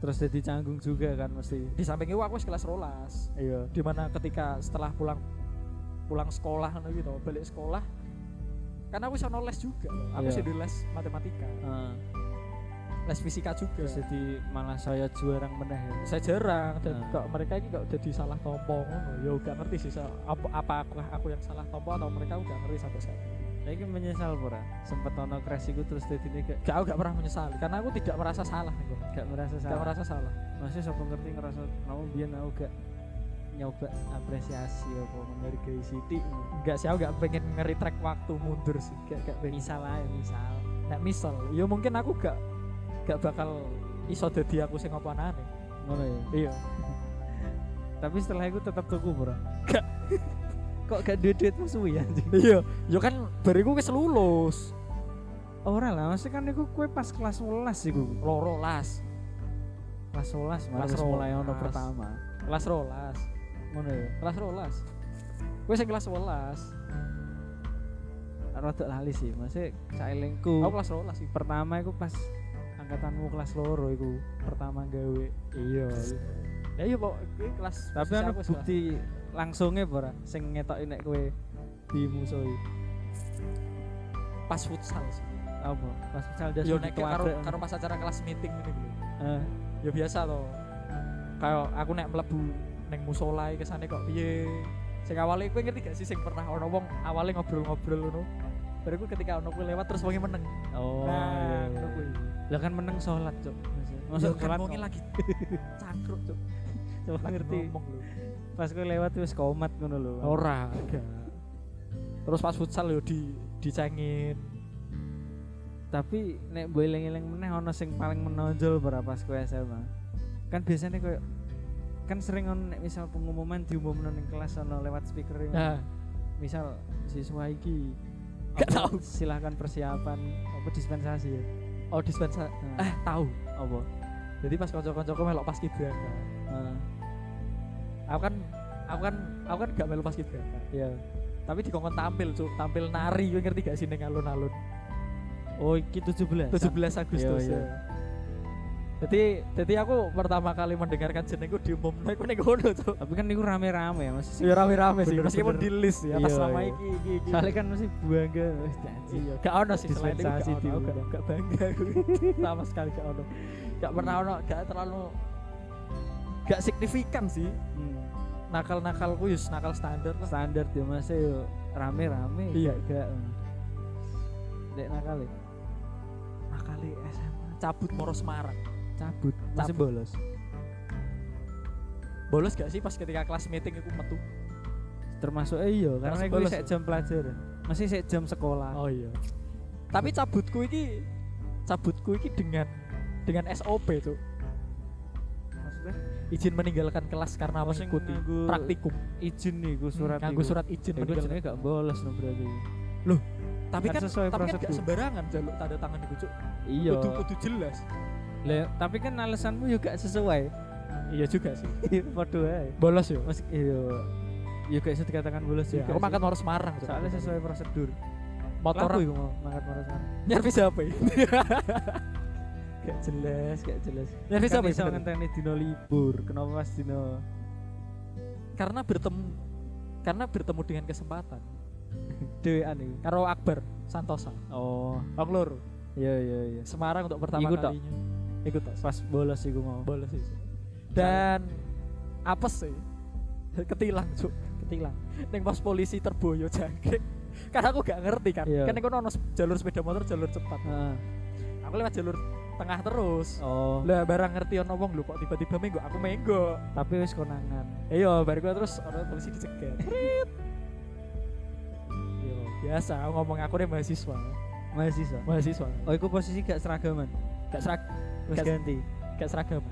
terus jadi canggung juga kan mesti. Di samping itu aku kelas rolas. Iya. Di mana ketika setelah pulang pulang sekolah gitu balik sekolah karena aku bisa les juga. Aku Iya. sih di les matematika. Heeh. les fisika juga. Terus jadi malah saya juara meneh ya. Saya jarang. Dan Ah. kok mereka ini kok jadi salah tompo ya gak ngerti sih apa apa aku aku yang salah tompo atau mereka gak ngerti sampai sekarang kan menyesal pura. Sempet ono crash iku terus jadi ini gak gak aku gak pernah menyesali. Karena aku tidak merasa salah Bang. gak merasa gak salah. merasa salah. Masih siapa ngerti ngerasa kamu biar aku gak nyoba apresiasi apa menghargai Siti? Enggak sih aku gak pengen ngeri-track waktu mundur sih. Gak gak pengen. Misal aja misal. Nek misal. Ya mungkin aku gak gak bakal iso dadi aku sing apa ngono ya? Iya. Tapi setelah itu tetap tuku pura. Gak. Kok gak duit duit musuh ya? Iya yo kan bariku wis lulus. Ora lah maksudnya kan iku kue pas kelas 11 iku. Loro las. Kelas 11 malah Kelas mulai ono pertama. Kelas rolas. Ngono ya? Kelas rolas. Gue sing kelas 11 rada lali sih maksudnya sailingku aku kelas rolas sih. Pertama iku pas angkatanmu kelas loro iku pertama gawe. Iya. Ya iya pok gue kelas tapi ana aku kelas- bukti langsungnya pora sing ngetoki nek kowe dimusuhi. Pas futsal sih. Apa? Pas misal jas yo nek karo karo pas acara kelas meeting dulu eh, ya biasa loh kayak aku nek mlebu neng musola iki kesane kok piye? Sing awalnya kowe ngerti gak sih sing pernah ono wong awalnya ngobrol-ngobrol ngono? Baru gue ketika ono lewat terus wonge meneng. Oh nah iya, iya. kuwi. Lah kan meneng sholat cok kan sholat wonge kok. lagi cangkruk cuk. Coba ngerti. ngomong pas kowe lewat wis komat ngono lho ora terus pas futsal yo di dicengin. Tapi nek mbok eling-eling meneh ono sing paling menonjol berapa pas kowe SMA kan biasanya kowe kan sering ono nek misal pengumuman diumumno ning kelas ono lewat speaker nah. Misal siswa iki Gak tahu. silahkan persiapan apa dispensasi ya? Oh dispensa Nah, eh tahu apa? Jadi pas kanca-kancaku melok pas kibraka Nah, aku kan aku kan aku kan gak melu pas kibraka ya tapi dikongkon tampil cuk tampil nari gue ngerti gak sih neng alun-alun oh iki 17 17 Agustus Iya, iya. ya. Jadi jadi aku pertama kali mendengarkan jenengku diumum naik ning kono tuh. tapi kan iku rame-rame ya masih Ya rame-rame sih meskipun di list ya atas Iya, nama iya. iki iki iki. soalnya kan masih bangga wis janji Iya, gak ono sih selain itu gak, gak bangga aku. sama sekali gak ono. Gak pernah ono, gak terlalu gak signifikan sih. Hmm. Nakal-nakalku yus nakal standar lah. standar dia masih yo rame-rame Iya. gak dek nakal ya Nakali SMA cabut moro Semarang. cabut masih Cabut. bolos Bolos gak sih pas ketika kelas meeting aku metu? termasuk eh iya karena bolos. sek jam pelajaran masih sek jam sekolah Oh iya. Tapi cabutku iki cabutku iki dengan dengan SOP tuh. maksudnya Izin meninggalkan kelas karena Oh, sing mengikuti praktikum. izin nih gue surat nganggo iku. surat izin Iku meninggalkan. gak bolos no berarti Tapi kan kan tapi kan gak sembarangan jaluk tanda tangan iku, Cuk. iya Kudu kudu jelas. Lah, tapi kan alasanmu juga sesuai Iya juga sih. Podo ae. Bolos yo. Mas iya. Ya gak bisa dikatakan bolos Ya, aku sih. makan moro Semarang, Cuk. soalnya sesuai prosedur. motor iku mau mangkat marah sana. nyervis apa ya? Gak jelas, gak jelas. Nyervis Kan apa sebenarnya? ngenteni dino libur. Kenapa pas dino Karena bertemu karena bertemu dengan kesempatan dhewean iku? karo Akbar Santosa. Oh, Bang Lur, iya iya iya. Semarang untuk pertama Ikut kalinya. Ikut tok. Pas bolos iku mau. bolos sih dan apes sih ketilang cuk Ketilang. neng pos polisi terboyo jangkrik karena aku gak ngerti kan Iya. kan iku ono jalur sepeda motor jalur cepat Heeh. aku lewat jalur tengah terus Oh, lah barang ngerti ono wong lho kok tiba-tiba menggo aku menggo tapi wis konangan. iya baru gua terus ono polisi dicegat Rit. Iya, biasa aku ngomong aku nih mahasiswa Mahasiswa. mahasiswa Oh, iku posisi gak seragaman. gak serak Wis ganti. gak seragam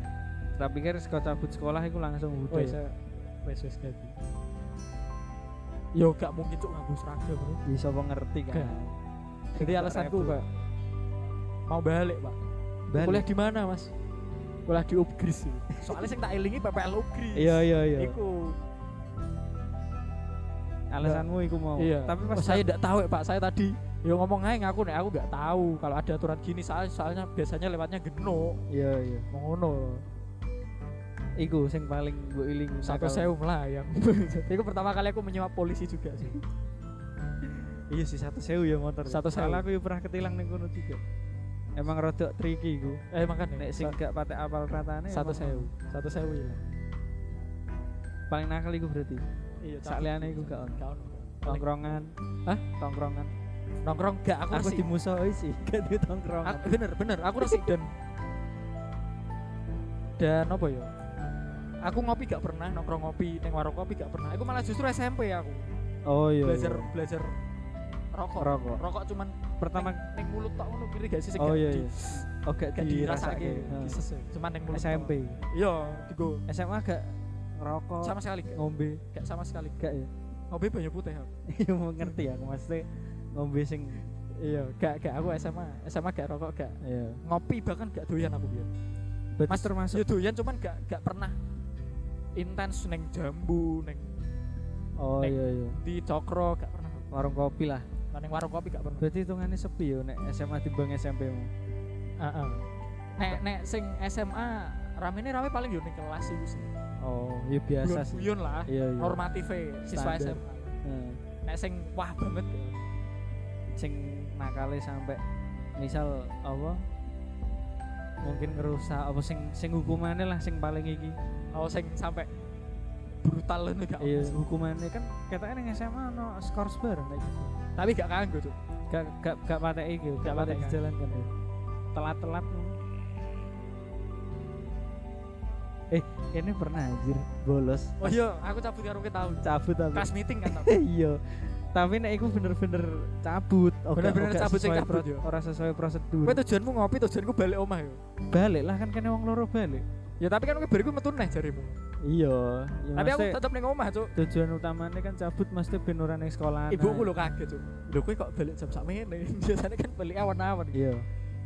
tak pikir saka cabut sekolah iku langsung Oh, budaya iya. Wes wes ganti. Yo gak mungkin cuk nganggo seragam bro. bisa ngerti kan. Jadi alasanku. Pak mau balik, Pak. Balik. Kuliah di mana, Mas? Kuliah di Upgris. Soalnya sing tak elingi PPL Upgris. iya iya iya Iku. alasanmu iku mau Iya. tapi pas Oh, saya tidak tahu ya, Pak. Saya tadi yo ngomong aja ngaku nih, aku nggak tahu kalau ada aturan gini soalnya soalnya biasanya lewatnya geno iya iya mau ngono iku sing paling gue iling satu nakal. sewu melayang itu pertama kali aku menyewa polisi juga sih iya sih satu sewu ya motor Satu sewu. Aku ya pernah ketilang ning kono juga emang rada tricky iku. Eh makanya nek sing gak patek apal ratane satu sewu. Satu sewu ya. Paling nakal iku berarti. Iya Sak liyane iku gak ono. gak ono. Tongkrongan. Hah? tongkrongan. Nongkrong gak aku aku dimusuhi sih gak di tongkrongan. Aku, bener bener. Aku resik dan dan apa ya? Aku ngopi gak pernah nongkrong ngopi neng warung kopi gak pernah. Aku malah justru SMP aku. Oh iya belajar iya. belajar rokok. Rokok. rokok cuman pertama neng, neng mulut tok ngono kiri gak sih sing oh iya iya. oh gak dirasake. disese cuman neng mulut SMP iya digo. SMA gak ngerokok sama sekali gak, ngombe. Gak sama sekali. Gak ya? Ngopi banyak putih aku iya mau ngerti ya maksudnya ngombe sing iya gak gak. Aku SMA SMA gak rokok gak. Iya. Ngopi bahkan gak doyan aku biar Mas termasuk ya doyan cuman gak gak pernah intens neng jambu neng oh Nek- iya iya. di cokro gak pernah warung kopi lah Neng warung kopi gak pernah berarti hitungannya sepi yo nek SMA timbang SMP mu Heeh. nek nek sing SMA rame ini rame paling yo ning kelas itu sih oh iya biasa sih guyon lah iya iya normatif siswa. SMA Heeh. nek sing wah banget ya. sing nakale sampai misal apa mungkin ngerusak apa sing sing hukumannya lah sing paling iki oh sing sampai brutal itu gak iya hukumannya kan katanya ning SMA no skor bareng kayak gitu. Tapi gak kanggo tuh gak gak gak patek iki Gak patek, kan? dijalankan ya telat-telat. Eh ini pernah anjir bolos. Oh iya aku cabut karo kita tahu cabut tapi. Kelas meeting kan tau. iya. Tapi nek iku bener-bener cabut. Oga- Bener-bener oga cabut sing cabut, yo. ora sesuai prosedur. Kowe tujuanmu ngopi tujuanku balik omah yo. Balik lah kan kene wong loro balik ya tapi kan bariku metu neh jarimu. Iya ya tapi aku tetep ning omah cuk. tujuan utamanya kan cabut mesti ben ora ning sekolah ibuku lo kaget cuk. Lho kowe kok balik jam sakmene biasanya kan balik awan-awan. Iya.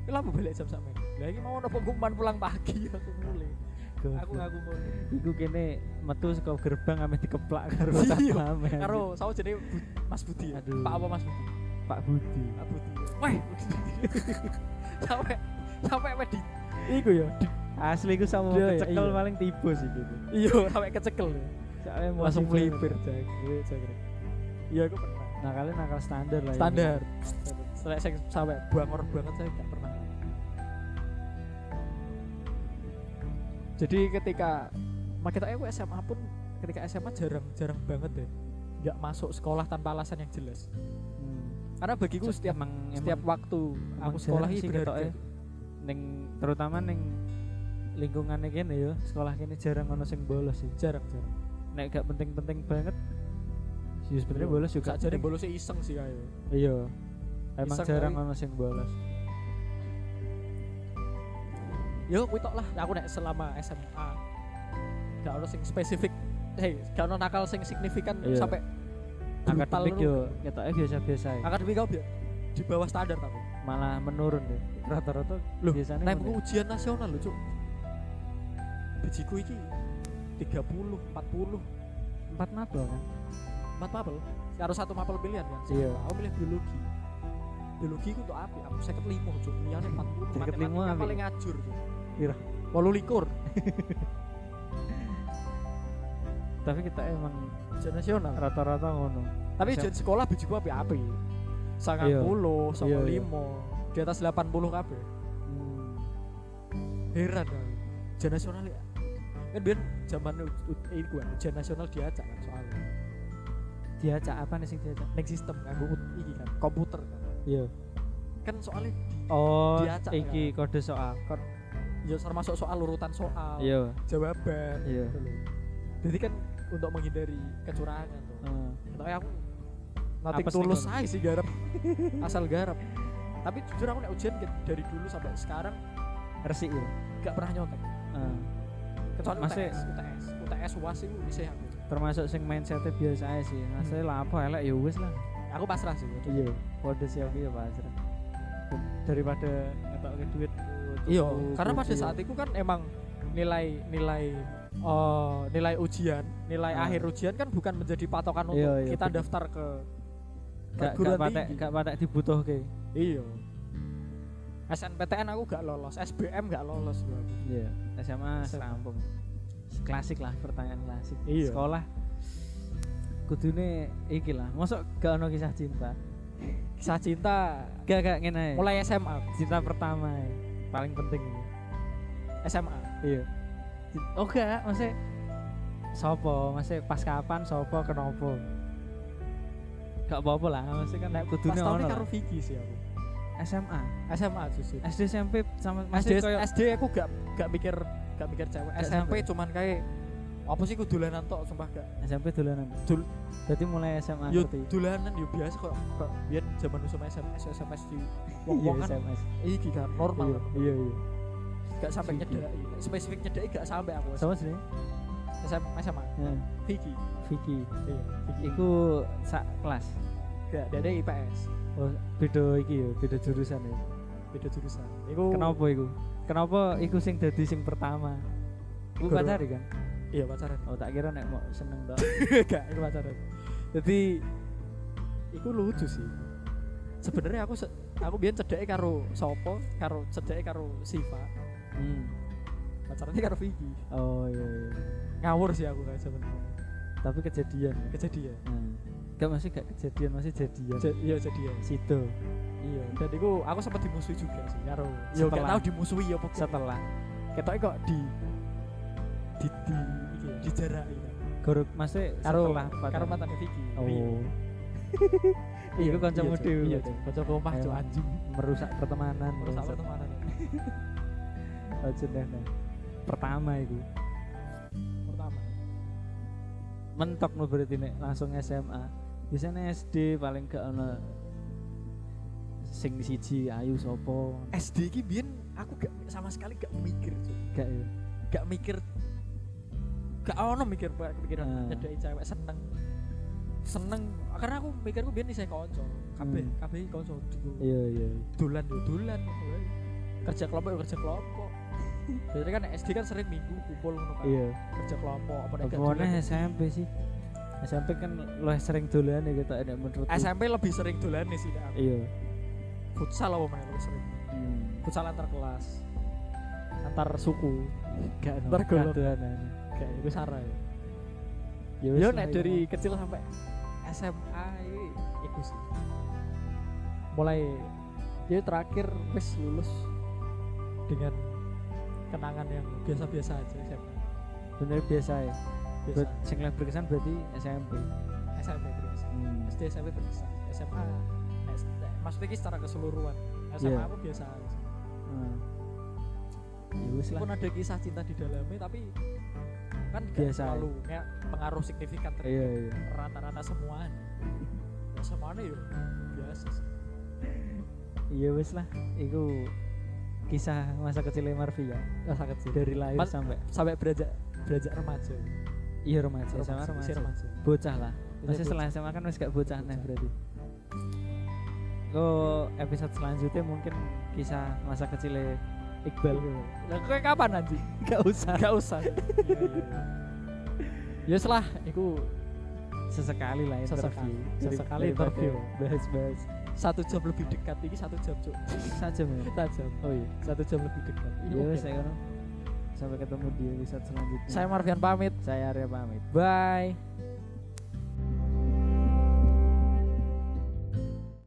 Kenapa balik jam sakmene lah iki mau ono pengumuman pulang pagi? Aku mulai aku ngaku ngono iku kene metu saka gerbang ame dikeplak karo Iya, satpam karo sawo jenenge Mas Budi ya? Aduh. Pak apa Mas Budi? Pak Budi. Pak Budi. Weh. Sampai sampai wedi iku ya asli iku sama Iya, iya, kecekel iya. paling tiba sih gitu iya sampai kecekel soalnya langsung melipir banget. jagre jagre iya aku pernah nah kalian nakal standar lah ya. standar Setelah saya sampai bangor banget saya gak pernah jadi ketika makanya aku SMA pun ketika SMA jarang jarang banget deh nggak masuk sekolah tanpa alasan yang jelas Hmm. karena bagiku Se- setiap emang setiap emang waktu emang aku sekolah sih berharga ketoknya. ning terutama ning lingkungannya kene ya sekolah kene jarang ono sing bolos sih jarang jarang nek gak penting-penting banget sih sebenarnya Iya. bolos juga jadi bolosnya iseng sih kayak iya emang Iseng jarang kali. ono sing bolos yo kuwi tok lah aku nek selama SMA gak ono sing spesifik hei gak ono nakal sing signifikan Iya. sampai akademik yo ketoknya biasa-biasa ya. akademik kau di bawah standar tapi malah menurun deh rata-rata Loh, biasanya ngono. buku ujian nasional lho, Cuk. Bijiku iki 30, 40, empat mapel kan 4 mapel. Karo satu mapel pilihan kan. Iya. Aku pilih biologi. Biologi ku untuk api, aku 55, Cuk. Liyane 40. 55 Matematika api. paling ngajur, Cuk. Pira? 28 tapi kita emang ujian nasional. rata-rata ngono Tapi ujian sekolah bijiku api-api. 90, Iya. 95, Iya, iya. di atas 80 kabeh. hmm. Heran. Ujian nasional ya. Kan biar zaman u- iku kan, ujian nasional diacak kan soalnya. diacak apa nih sing diacak Ning sistem nganggo ut- iki kan, komputer kan. iya. Kan soalnya di oh Diacak, iki kode soal. Kon ya termasuk soal urutan soal iya. jawaban Iya. gitu jadi kan untuk menghindari kecurangan tuh. Heeh. tapi aku nothing Apes nih tulus aja sih garap asal garap. Tapi jujur aku nek ujian ke- dari dulu sampai sekarang resik ya? gak pernah nyontek. Heeh. Kecuali Masih- UTS UTS UTS UAS itu bisa aku. termasuk sing mindsetnya biasa aja sih. Maksudnya lah apa elek? Ya wis lah. Aku pasrah sih iya kode siap ya pasrah. Daripada ngetokke duit iya karena pada saat itu kan emang nilai nilai eh, nilai ujian nilai Ah. akhir ujian kan bukan menjadi patokan untuk Iya, iya, kita daftar ke perguruan patek tinggi. gak patek dibutuhke. Iya SNPTN aku gak lolos SBM gak lolos aku. iya. SMA SMA. serampung klasik lah pertanyaan klasik. Iya. sekolah kudune iki lah. Mosok gak ono kisah cinta? Kisah cinta gak gak ngene. Mulai SMA cinta pertama ae. paling penting. SMA iya. Oh gak maksudnya sopo? Maksudnya pas kapan? Sopo? Kenapa gak apa-apa lah maksudnya kan Nek kudune pas tahun ono karo lah. Vicky sih aku SMA SMA justru SD SMP sama SD, masih koyo SD aku gak gak mikir gak mikir cewek Gak SMP sampai. cuman kayak apa sih dolanan tok sumpah gak SMP dolanan Dul- jadi mulai SMA yo dolanan yo biasa kok kok biyen zaman usum SMS SMS di iya wong-wong kan SMS iki kan normal iya kan. iya iya gak sampai Vicky. nyedaki spesifik nyedaki gak sampai aku sama sih SMA SMA. Vicky Vicky iya Vicky iku sak kelas gak dari IPS oh beda iki ya beda jurusan ya. Beda jurusan. Iku kenapa iku? Kenapa iku sing dadi sing pertama? Iku Guru- pacari kan? Iya pacaran. Oh tak kira nek mau seneng tok. Gak iku pacaran. Jadi iku lucu sih. Sebenarnya aku se- aku biyen cedeke karo sopo karo cedeke karo Siva. Hmm. pacarannya karo Vicky. Oh iya iya. Ngawur sih aku kayak sebenarnya. Tapi kejadian ya? Kejadian. Hmm. Gak masih gak kejadian masih jadian. Ja- iya jadian. Situ. Iya dan iku aku sempat dimusuhi juga sih karo ya gak tahu dimusuhi ya pokoknya setelah. Ketoknya kok di di di iki ya, dijaraki kan. guru masih karo setelah karo mantannya Vicky. Oh. Rio. Iku kancamu Cuk. dhewe iya kanca rumah cuk Emang. anjing. Merusak pertemanan. Merusak pertemanan. Aja deh pertama iku. Pertama. Mentok no berarti nek langsung SMA biasanya SD paling gak ono sing siji ayu sopo. SD ki biyen aku gak sama sekali gak mikir cuk. Gak ya? Gak mikir. Gak ono mikir Pak, kepikiran Ah. nyedaki cewek seneng. Seneng karena aku mikirku biyen isih kanca. Kabeh Hmm. kabeh kanca iya iya. Dolan yo dolan woy. kerja kelompok kerja kelompok. Jadi kan SD kan sering minggu kumpul ngono kan iya. Kerja kelompok apa nek gak apa dolan, SMP sih SMP kan lo sering dolan ya kita ada menurut SMP lebih sering dolan nih sih iya futsal apa mana lebih sering hmm. futsal antar kelas antar suku gak no Ntar golok. dolanan. kayak itu sarah ya ya Yo wis nek lah, dari kecil sampai SMA iku sih. Mulai dia terakhir wis lulus dengan kenangan yang biasa-biasa aja SMA. bener biasa ya Ber- sing berkesan berarti SMP SMP berkesan. hmm. SD SMP berkesan. SMA S- maksudnya ini secara keseluruhan. SMA Iya. aku biasa aja. Hmm. ya wis lah Pun ada kisah cinta di dalamnya tapi kan Biasa. terlalu kayak pengaruh signifikan terhadap iya iya rata-rata semuanya. Ya semuanya yo biasa sih. iya wis lah iku kisah masa kecil Marvi ya Rasa kecil. dari lahir Mas- sampai sampai beranjak beranjak remaja. Iya remaja sama Remaja, remaja masih remaja. bocah lah Masih masih setelah SMA kan wis gak bocah nih berarti Kok episode selanjutnya mungkin kisah masa kecil Iqbal Lah kowe kapan anjing? gak usah Gak usah. Ya selah iku sesekali lah interview Sesekali. Sesekali interview. bahas-bahas satu jam lebih dekat ini satu jam cuk. saja ya Satu jam. oh iya Satu jam lebih dekat. ya Iya, saya kono. Sampai ketemu di episode selanjutnya Saya Marvian pamit. saya Arya pamit Bye.